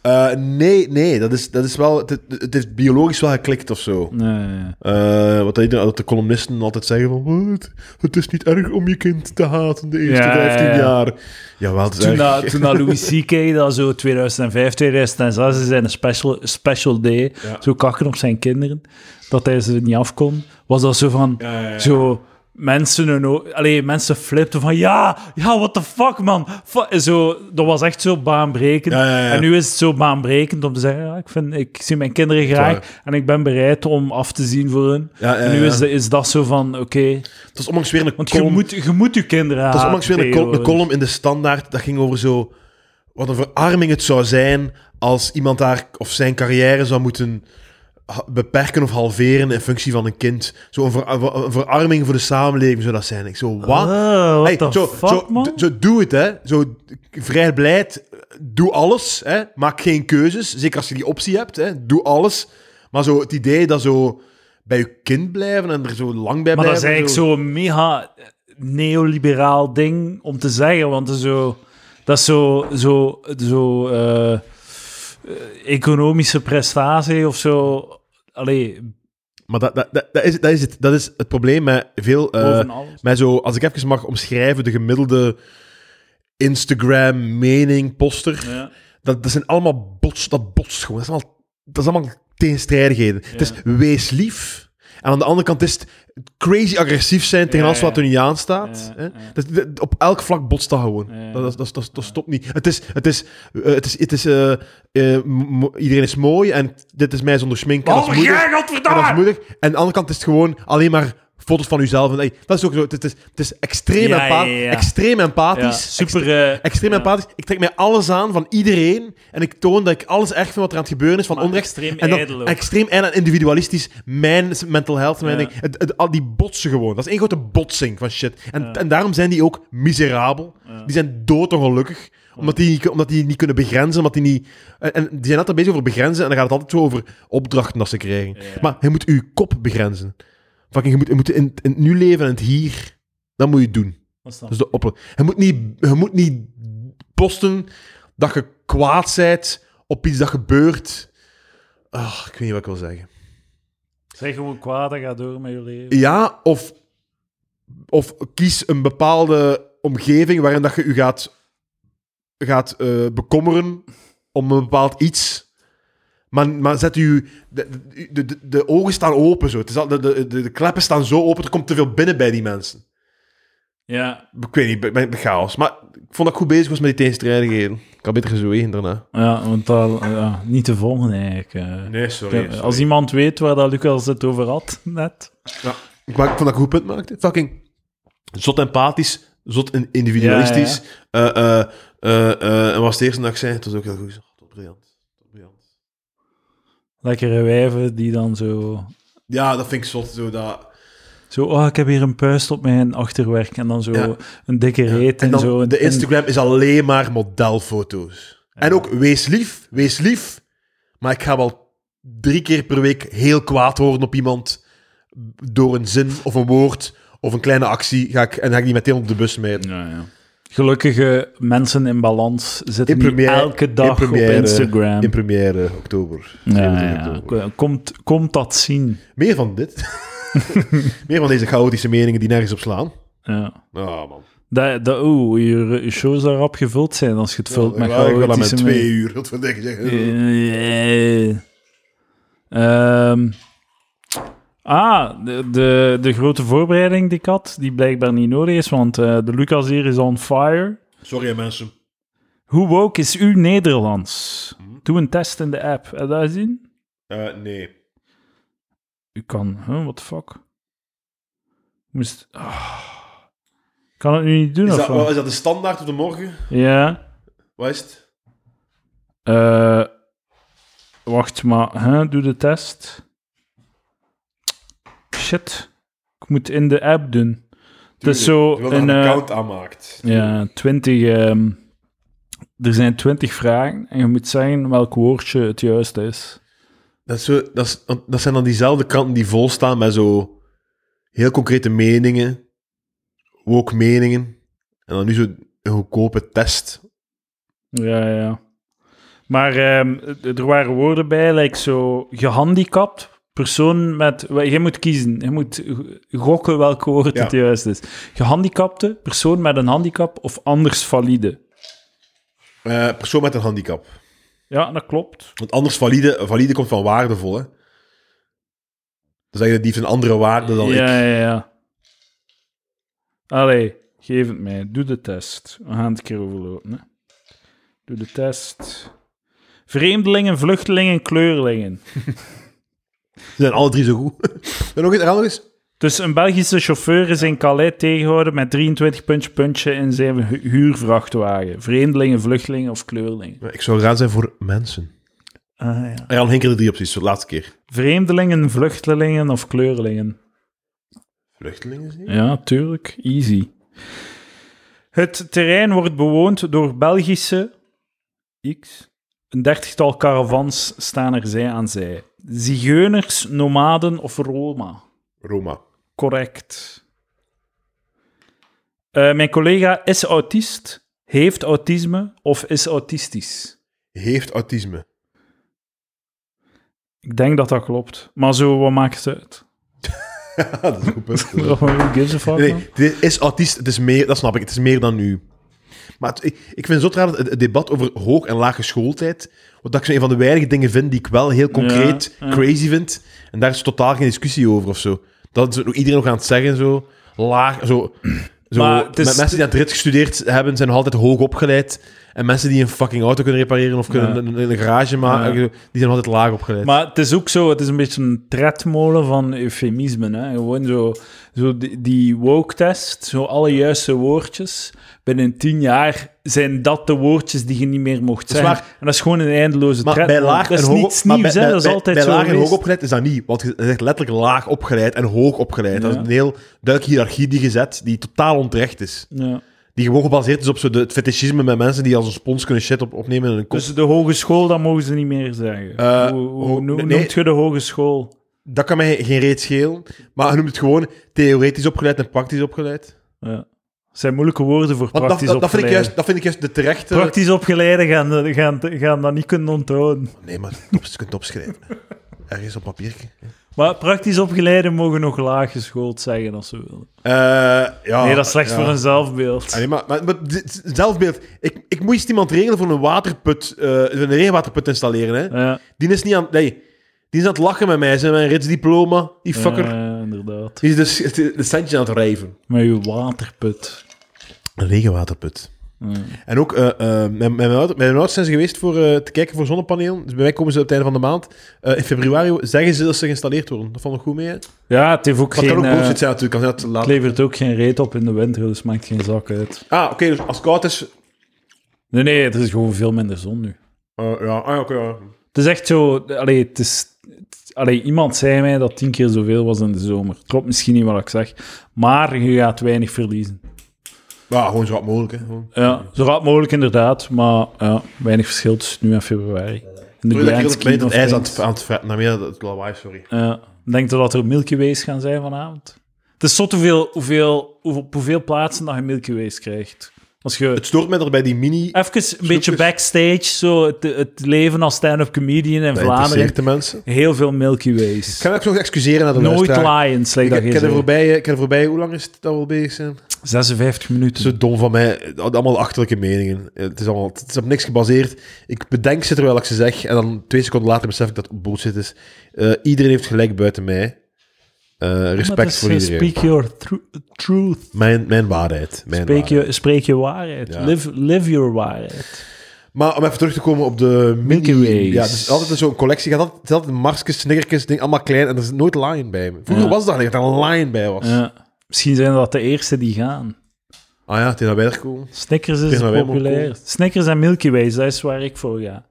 Eh, nee, nee, dat is, dat is wel... Het, het heeft biologisch wel geklikt of zo. Nee, nee. Eh, wat dat, dat de columnisten altijd zeggen van... "Wat? Het is niet erg om je kind te haten de eerste Ja, 15 ja, ja. jaar. Jawel, het is Toen, erg. dat, toen dat Louis C.K. dat zo 2005, 2006 is een special, special day, Ja. zo kakken op zijn kinderen, dat hij ze niet af kon, was dat zo van, Ja, ja, ja. zo mensen, hun o- allee, mensen flipten van, ja, ja, what the fuck, man. Fu- zo, dat was echt zo baanbrekend. Ja, ja, ja. En nu is het zo baanbrekend om te zeggen, ja, ik, vind, ik zie mijn kinderen graag en ik ben bereid om af te zien voor hun. En nu is, is dat zo van, oké, Het was onlangs weer een want je column... moet, je moet je kinderen Het was onlangs weer een, col- een tegenwoordig. column in de Standaard. Dat ging over zo... Wat een verarming het zou zijn als iemand daar of zijn carrière zou moeten beperken of halveren in functie van een kind. Zo een, ver- een verarming voor de samenleving zou dat zijn. Ik zo, wat? What Hey, zo, fuck, zo, man? zo doe het, hè. Zo vrij beleid. Doe alles, hè. Maak geen keuzes. Zeker als je die optie hebt, hè. Doe alles. Maar zo het idee dat zo bij je kind blijven en er zo lang bij Maar dat blijven... is eigenlijk zo'n mega neoliberaal ding om te zeggen, want zo, dat is zo, zo, zo eh, economische prestatie of zo. Allee, Maar dat, dat, dat, is, dat, is het, dat is het probleem met veel... eh, alles. met zo, als ik even mag omschrijven, de gemiddelde Instagram-mening, poster... Ja. Dat, dat zijn allemaal bots, dat botst gewoon. Dat is allemaal, dat is allemaal tegenstrijdigheden. Het is wees lief En aan de andere kant is het crazy agressief zijn tegen alles wat er niet. Dat, dat- op elk vlak botst dat gewoon. Dat, dat, dat, dat, stopt niet. Het is, het is, eh, het is, het is eh, eh, iedereen is mooi en dit is mij zonder schmink. en dat is moeilijk. En dat is moeilijk. En aan de andere kant is het gewoon alleen maar foto's van uzelf. En, ey, dat is ook zo. Het is, het is extreem, Ja, empa- ja, ja. extreem empathisch. super... Extreem empathisch. Ik trek mij alles aan van iedereen. En ik toon dat ik alles erg vind wat er aan het gebeuren is. Van Maar onrecht. extreem en dan, extreem en individualistisch. Mijn mental health. Mijn ding. Het, het- al die botsen gewoon. Dat is één grote botsing van shit. En, en daarom zijn die ook miserabel. Die zijn doodongelukkig. Omdat die, omdat die niet kunnen begrenzen. Omdat die niet... En, en die zijn altijd bezig over begrenzen. En dan gaat het altijd zo over opdrachten dat ze krijgen. Ja. Maar je moet je kop begrenzen. Fucking, je moet, je moet in, in het nu leven en het hier. Dat moet je doen. Wat is dat? Is de oplo- je, moet niet, je moet niet posten dat je kwaad bent op iets dat gebeurt. Ah, ik weet niet wat ik wil zeggen. Zeg gewoon kwaad en ga door met je leven. Ja, of, of kies een bepaalde omgeving waarin dat je je gaat, gaat eh, bekommeren om een bepaald iets. Maar, maar zet u... De, de, de, de ogen staan open, zo. Het is al, de, de, de, de kleppen staan zo open, er komt te veel binnen bij die mensen. Ja, Ik weet niet, bij, bij chaos. Maar ik vond dat ik goed bezig was met die tegenstrijdigheden. Ik had beter gezwegen daarna. ja want dat, ja, niet te volgen eigenlijk. eh. Nee, sorry. Ja, Als iemand weet waar dat Lucas het over had, net. Ik, maak- ik vond dat ik een goed punt maakte. Fucking zot empathisch, zot in- individualistisch. Eh, eh, eh, eh, en was het eerste dat ik zei, het was ook heel goed. Briljant. Lekkere wijven die dan zo... Ja, dat vind ik zot. Zo dat, Zo, oh, ik heb hier een puist op mijn achterwerk. En dan zo Ja. een dikke reet en en, dan, zo. de en- Instagram is alleen maar modelfoto's. En ook, wees lief, wees lief. Maar ik ga wel drie keer per week heel kwaad worden op iemand door een zin of een woord of een kleine actie. Ga ik, en ga ik die meteen op de bus smijten. Ja, ja. Gelukkige mensen in balans zitten In niet première- elke dag in première- op Instagram. In première oktober. ja, 27 ja. oktober. Komt, komt dat zien. Meer van dit. Meer van deze chaotische meningen die nergens op slaan. Ja. Oh, man. Dat, dat, oeh, je, je shows daarop gevuld zijn als je het vult met Ja, ik wil dat met chaotische twee uur. Wat wil ik zeggen? Eh, ehm, ah, de, de, de grote voorbereiding die ik had, die blijkbaar niet nodig is, want eh, de Lucas hier is on fire. Sorry, mensen. Hoe woke is uw Nederlands? Doe een test in de app. Heb je dat gezien? Eh, nee. U kan, huh, what the fuck? Moest, ah. Kan het nu niet doen, Is of dat, wat? is dat de standaard op de morgen? Ja. Wat is het? Eh, wacht, maar hè, doe de test. Shit. Ik moet in de app doen. Het is zo Je wil dat een, een eh, account aanmaakt. Ja, 20. ehm, er zijn 20 vragen en je moet zeggen welk woordje het juiste is. Dat, is zo, dat, is, dat zijn dan diezelfde kranten die volstaan met zo heel concrete meningen. Ook meningen. En dan nu zo een goedkope test. Ja, ja. Maar ehm, er waren woorden bij, like zo gehandicapt. Persoon met... Je moet kiezen. Je moet gokken welk woord Ja. het juist is. Gehandicapte, persoon met een handicap of anders valide. Eh, persoon met een handicap. Ja, dat klopt. Want anders valide, valide komt van waardevol, hè. Dan zeg je, die heeft een andere waarde dan ik. Ja, ja, ja. Allee, geef het mij. Doe de test. We gaan het een keer overlopen. Hè. Doe de test. Vreemdelingen, vluchtelingen, kleurlingen. Ze zijn alle drie zo goed. en nog herhaal nog eens. Dus een Belgische chauffeur is in Calais tegengehouden met 23 puntje puntje in zijn hu- huurvrachtwagen. Vreemdelingen, vluchtelingen of kleurlingen. Ik zou raad zijn voor mensen. Ah, ja. Er gaan geen keer de drie opties, de laatste keer. Vreemdelingen, vluchtelingen of kleurlingen. Vluchtelingen, zie je? Ja, tuurlijk. Easy. Het terrein wordt bewoond door Belgische X. Een dertigtal caravans staan er zij aan zij. Zigeuners, nomaden of Roma. Roma. Correct. Eh, mijn collega is autist, heeft autisme of is autistisch. Heeft autisme. Ik denk dat dat klopt. Maar zo, wat maakt het uit? dat is goed punt. Who gives a fuck, Nee, is autist, het is meer, dat snap ik, het is meer dan nu. Maar het- ik, ik vind het zo raar het, het debat over hoog- en lage schooltijd, wat dat ik zo een van de weinige dingen vind die ik wel heel concreet Ja, ja. crazy vind, en daar is totaal geen discussie over of zo. Dat is iedereen nog aan het zeggen, zo, laag, zo... Zo, Maar is- mensen die aan het rit gestudeerd hebben, zijn nog altijd hoog opgeleid. En mensen die een fucking auto kunnen repareren of kunnen een, een garage maken, die zijn altijd laag opgeleid. Maar het is ook zo, het is een beetje een tredmolen van eufemismen. Hè? Gewoon zo, zo die, die woke-test, zo alle juiste woordjes. Binnen tien jaar zijn dat de woordjes die je niet meer mocht zeggen. waar. En dat is gewoon een eindeloze Maar bij laag Dat is en hoog, niets nieuws, bij, hè? Dat is bij- altijd bij zo laag en hoog opgeleid is dat niet. Want je zegt letterlijk laag opgeleid en hoog opgeleid. Dat is een heel duidelijke hiërarchie die gezet, die totaal onterecht is. Ja. Die gewoon gebaseerd is op zo de, het fetischisme met mensen die als een spons kunnen shit op, opnemen in een kop. Dus de hogeschool, dat mogen ze niet meer zeggen. Eh, hoe hoe ho- noem- nee. noemt je de hogeschool? Dat kan mij geen reet schelen. Maar je noemt het gewoon theoretisch opgeleid en praktisch opgeleid. Ja. Dat zijn moeilijke woorden voor Want praktisch dat, dat, vind ik opgeleide. juist, dat vind ik juist de terechte... Praktisch opgeleiden gaan, gaan, gaan dat niet kunnen onthouden. Nee, maar je kunt opschrijven. Ergens op papiertje. Maar praktisch opgeleiden mogen nog laag geschoold zeggen als ze willen. Eh, ja, nee, dat is slecht ja. voor een zelfbeeld. Nee, maar, maar, maar dit- zelfbeeld. Ik, ik moest iemand regelen voor een waterput, eh, een regenwaterput installeren. Hè. Ja, Die is niet aan, nee, die is aan het lachen met mij. Zijn mijn ritsdiploma, die fucker. ja, inderdaad. Die is dus de centje aan het rijven. Met je waterput. Een regenwaterput. Ja. En ook, eh, eh, mijn, mijn, ouders, zijn ze geweest voor, eh, te kijken voor zonnepanelen. Dus bij mij komen ze op het einde van de maand. In februari zeggen ze dat ze geïnstalleerd worden. Dat vond ik goed mee. Hè? Ja, het heeft ook Wat kan geen... ook bullshit zijn natuurlijk. Als dat het laat... levert ook geen reet op in de winter, dus maakt geen zak uit. Ah, oké. dus als het koud is... Nee, nee, er is gewoon veel minder zon nu. eh, ja, ah, oké. ja. Het is echt zo... Allee, het is... het- Allee, iemand zei mij dat tien keer zoveel was in de zomer. Klopt misschien niet wat ik zeg. Maar je gaat weinig verliezen. Ja, gewoon zo wat mogelijk. Hè. Gewoon. Ja, zo rap mogelijk inderdaad. Maar ja, weinig verschil tussen nu en februari. In de Sorry dat ik heel het ijs aan het, aan het. Nou, meer het lawaai, sorry. Ja. Denk je dat er Milky Ways gaan zijn vanavond? Het is zot hoeveel, hoeveel, hoe- op hoeveel plaatsen dat je Milky Ways krijgt. Als je Het stoort mij er bij die mini... even een beetje backstage, zo het, het leven als stand-up comedian in Dat Vlaanderen, de mensen. heel veel Milky Ways. Ik kan ik nog excuseren naar de Nooit luisteraar. Lions, Ik, ik, de zei. voorbije, ik ken de voorbije... Hoe lang is het dat we al bezig zijn? 56 minuten. Zo dom van mij. Allemaal achterlijke meningen. Het is, allemaal, het is op niks gebaseerd. Ik bedenk ze terwijl ik ze zeg. En dan twee seconden later besef ik dat het bullshit is. Eh, iedereen heeft gelijk buiten mij. Eh, respect is, voor iedereen. Speak your tru- truth. Mijn, mijn waarheid. Mijn Spreek waarheid. je, spreek je waarheid. Ja. Live, live your waarheid. Maar om even terug te komen op de Milky. Ways. Ja, het is altijd zo'n collectie. Gaat altijd, het is altijd marsjes, snickertjes, ding, allemaal klein. En er is nooit lion bij me. Vroeger Ja. was dat niet, dat er een lion bij was. Ja. Misschien zijn dat de eerste die gaan. Ah ja, tegen dat wij er komen. Snickers is populair. Snickers en Milky Ways, dat is waar ik voor ga.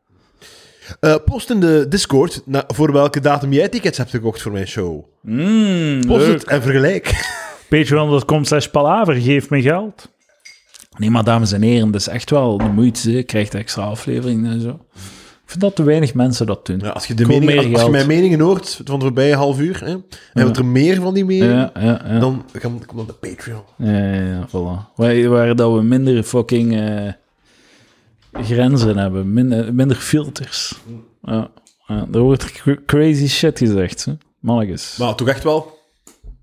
Eh, post in de Discord na- voor welke datum jij tickets hebt gekocht voor mijn show. Mm, Post leuk. het en vergelijk. Patreon.com slash palaver, geef me geld. Nee, maar dames en heren, dat is echt wel de moeite. Je krijgt extra afleveringen en zo. Ik vind dat te weinig mensen dat doen. Ja, als, je de mening, als, als je mijn meningen hoort van de voorbije half uur, hè, en Ja. wat er meer van die meningen, Ja, ja, ja. dan kan kom dan de Patreon. Ja, ja, ja, voilà. Waar, waar dat we minder fucking eh, grenzen hebben, minder, minder filters. Ja, ja, er wordt cr- crazy shit gezegd, hè. mannetjes. Maar toch echt wel.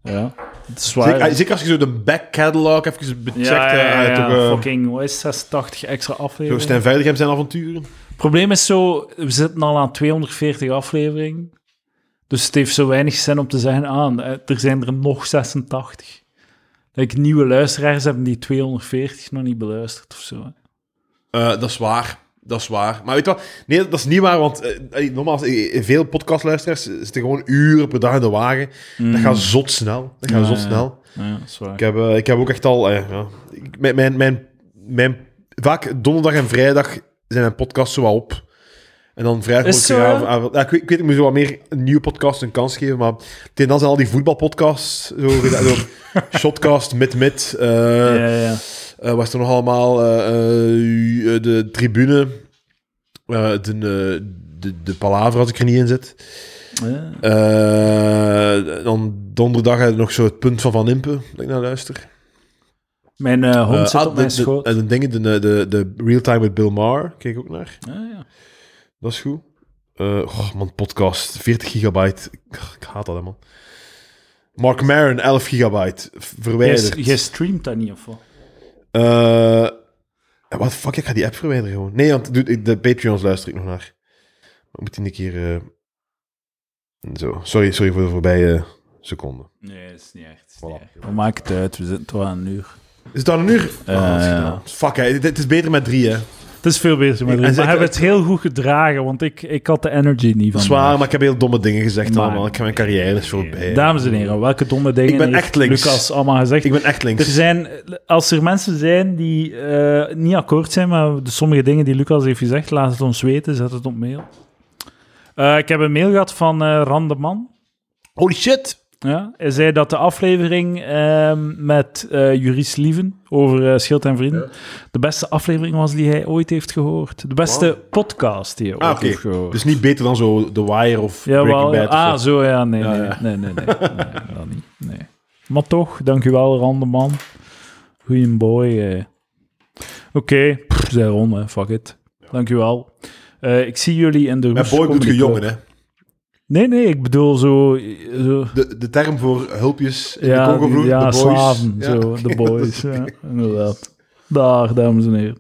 Ja, het is waar. Zeker, zeker als je zo de back catalog even becheckt. ja, ja, ja, eh, ja, toch, eh, fucking, wat is 86 extra zo afleveringen? Stijn Veilighem zijn avonturen. Het probleem is zo, we zitten al aan 240 afleveringen. Dus het heeft zo weinig zin om te zeggen, ah, eh, er zijn er nog 86. Dat ik nieuwe luisteraars hebben die 240 nog niet beluisterd of zo. Eh, dat is waar. Dat is waar. Maar weet je wat? Nee, dat is niet waar, want eh, eh, nogmaals, eh, veel podcastluisteraars zitten gewoon uren per dag in de wagen. Dat gaat zot snel. Dat gaat Ja, zot ja. snel. Ja, dat is waar. Ik heb, eh, ik heb ook echt al... eh, ja, ik- mijn, mijn, mijn, mijn, vaak donderdag en vrijdag zijn mijn podcasts zo wat op. En dan moet ik zo, ja? ja, ik, weet, ik weet, ik moet zo wat meer een nieuwe podcast een kans geven, maar tegen dan zijn al die voetbalpodcasts, zo, zo Shotcast, Mid-Mid, eh ja, ja. eh, wat is er nog allemaal, eh, de tribune, de, de, de palaver als ik er niet in zit. Dan donderdag nog zo het punt van Van Impe, dat ik naar luister. Mijn eh, hond Eh, zit ah, op mijn de, de, schoot. en de dingen, de, de, de Real Time with Bill Maher, kijk ook naar. Ah, ja. Dat is goed. Oh, man, podcast, 40 gigabyte. Ik, haat dat, hè, man. Mark Maron, 11 gigabyte. Jij, Verwijderd. jij streamt dat niet, of wat? Eh, Eh, Wat fuck, ik ga die app verwijderen gewoon. Nee, want de Patreons luister ik nog naar. Maar moet die een keer... Zo, sorry, sorry voor de voorbije seconden. Nee, is niet echt. Voilà. We maken het uit, we zitten toch aan een uur. Is het dan een uur? Eh, Oh, dat is gedaan. Fuck, hè. Het is beter met drie, hè. Het is veel beter met En drie. Maar zeker- we hebben het heel goed gedragen, want ik, ik had de energy niet van. Dat is waar, maar ik heb heel domme dingen gezegd Maar- allemaal. Ik ga mijn carrière is voorbij. Dames en heren, welke domme dingen Ik ben heeft echt links. Lucas allemaal gezegd? Ik ben echt Er links. zijn, als er mensen zijn die eh, niet akkoord zijn met de sommige dingen die Lucas heeft gezegd, laat het ons weten, zet het op mail. Eh, ik heb een mail gehad van eh Randeman. Holy shit! Ja, hij zei dat de aflevering ehm, met eh Juris Lieven over eh, Schild en Vrienden de beste aflevering was die hij ooit heeft gehoord. De beste Wow. podcast die hij ooit Ah, oké. heeft gehoord. Dus niet beter dan zo The Wire of ja, Breaking wel, Bad. of ah, zo. zo ja, nee, Ja, nee, nee, nee, nee, nee, dat niet, nee. Maar toch, dankjewel Randeman. Goeie boy. eh. Oké, zij rond, hè, fuck it. Dankjewel. Eh, ik zie jullie in de Met boy bedoel je jongen, hè. Nee, nee, ik bedoel zo... zo De, de term voor hulpjes in ja, de Congo-vloer, ja de boys. slaven, Ja, zo, oké, de boys, ja, inderdaad. Dag, dames en heren.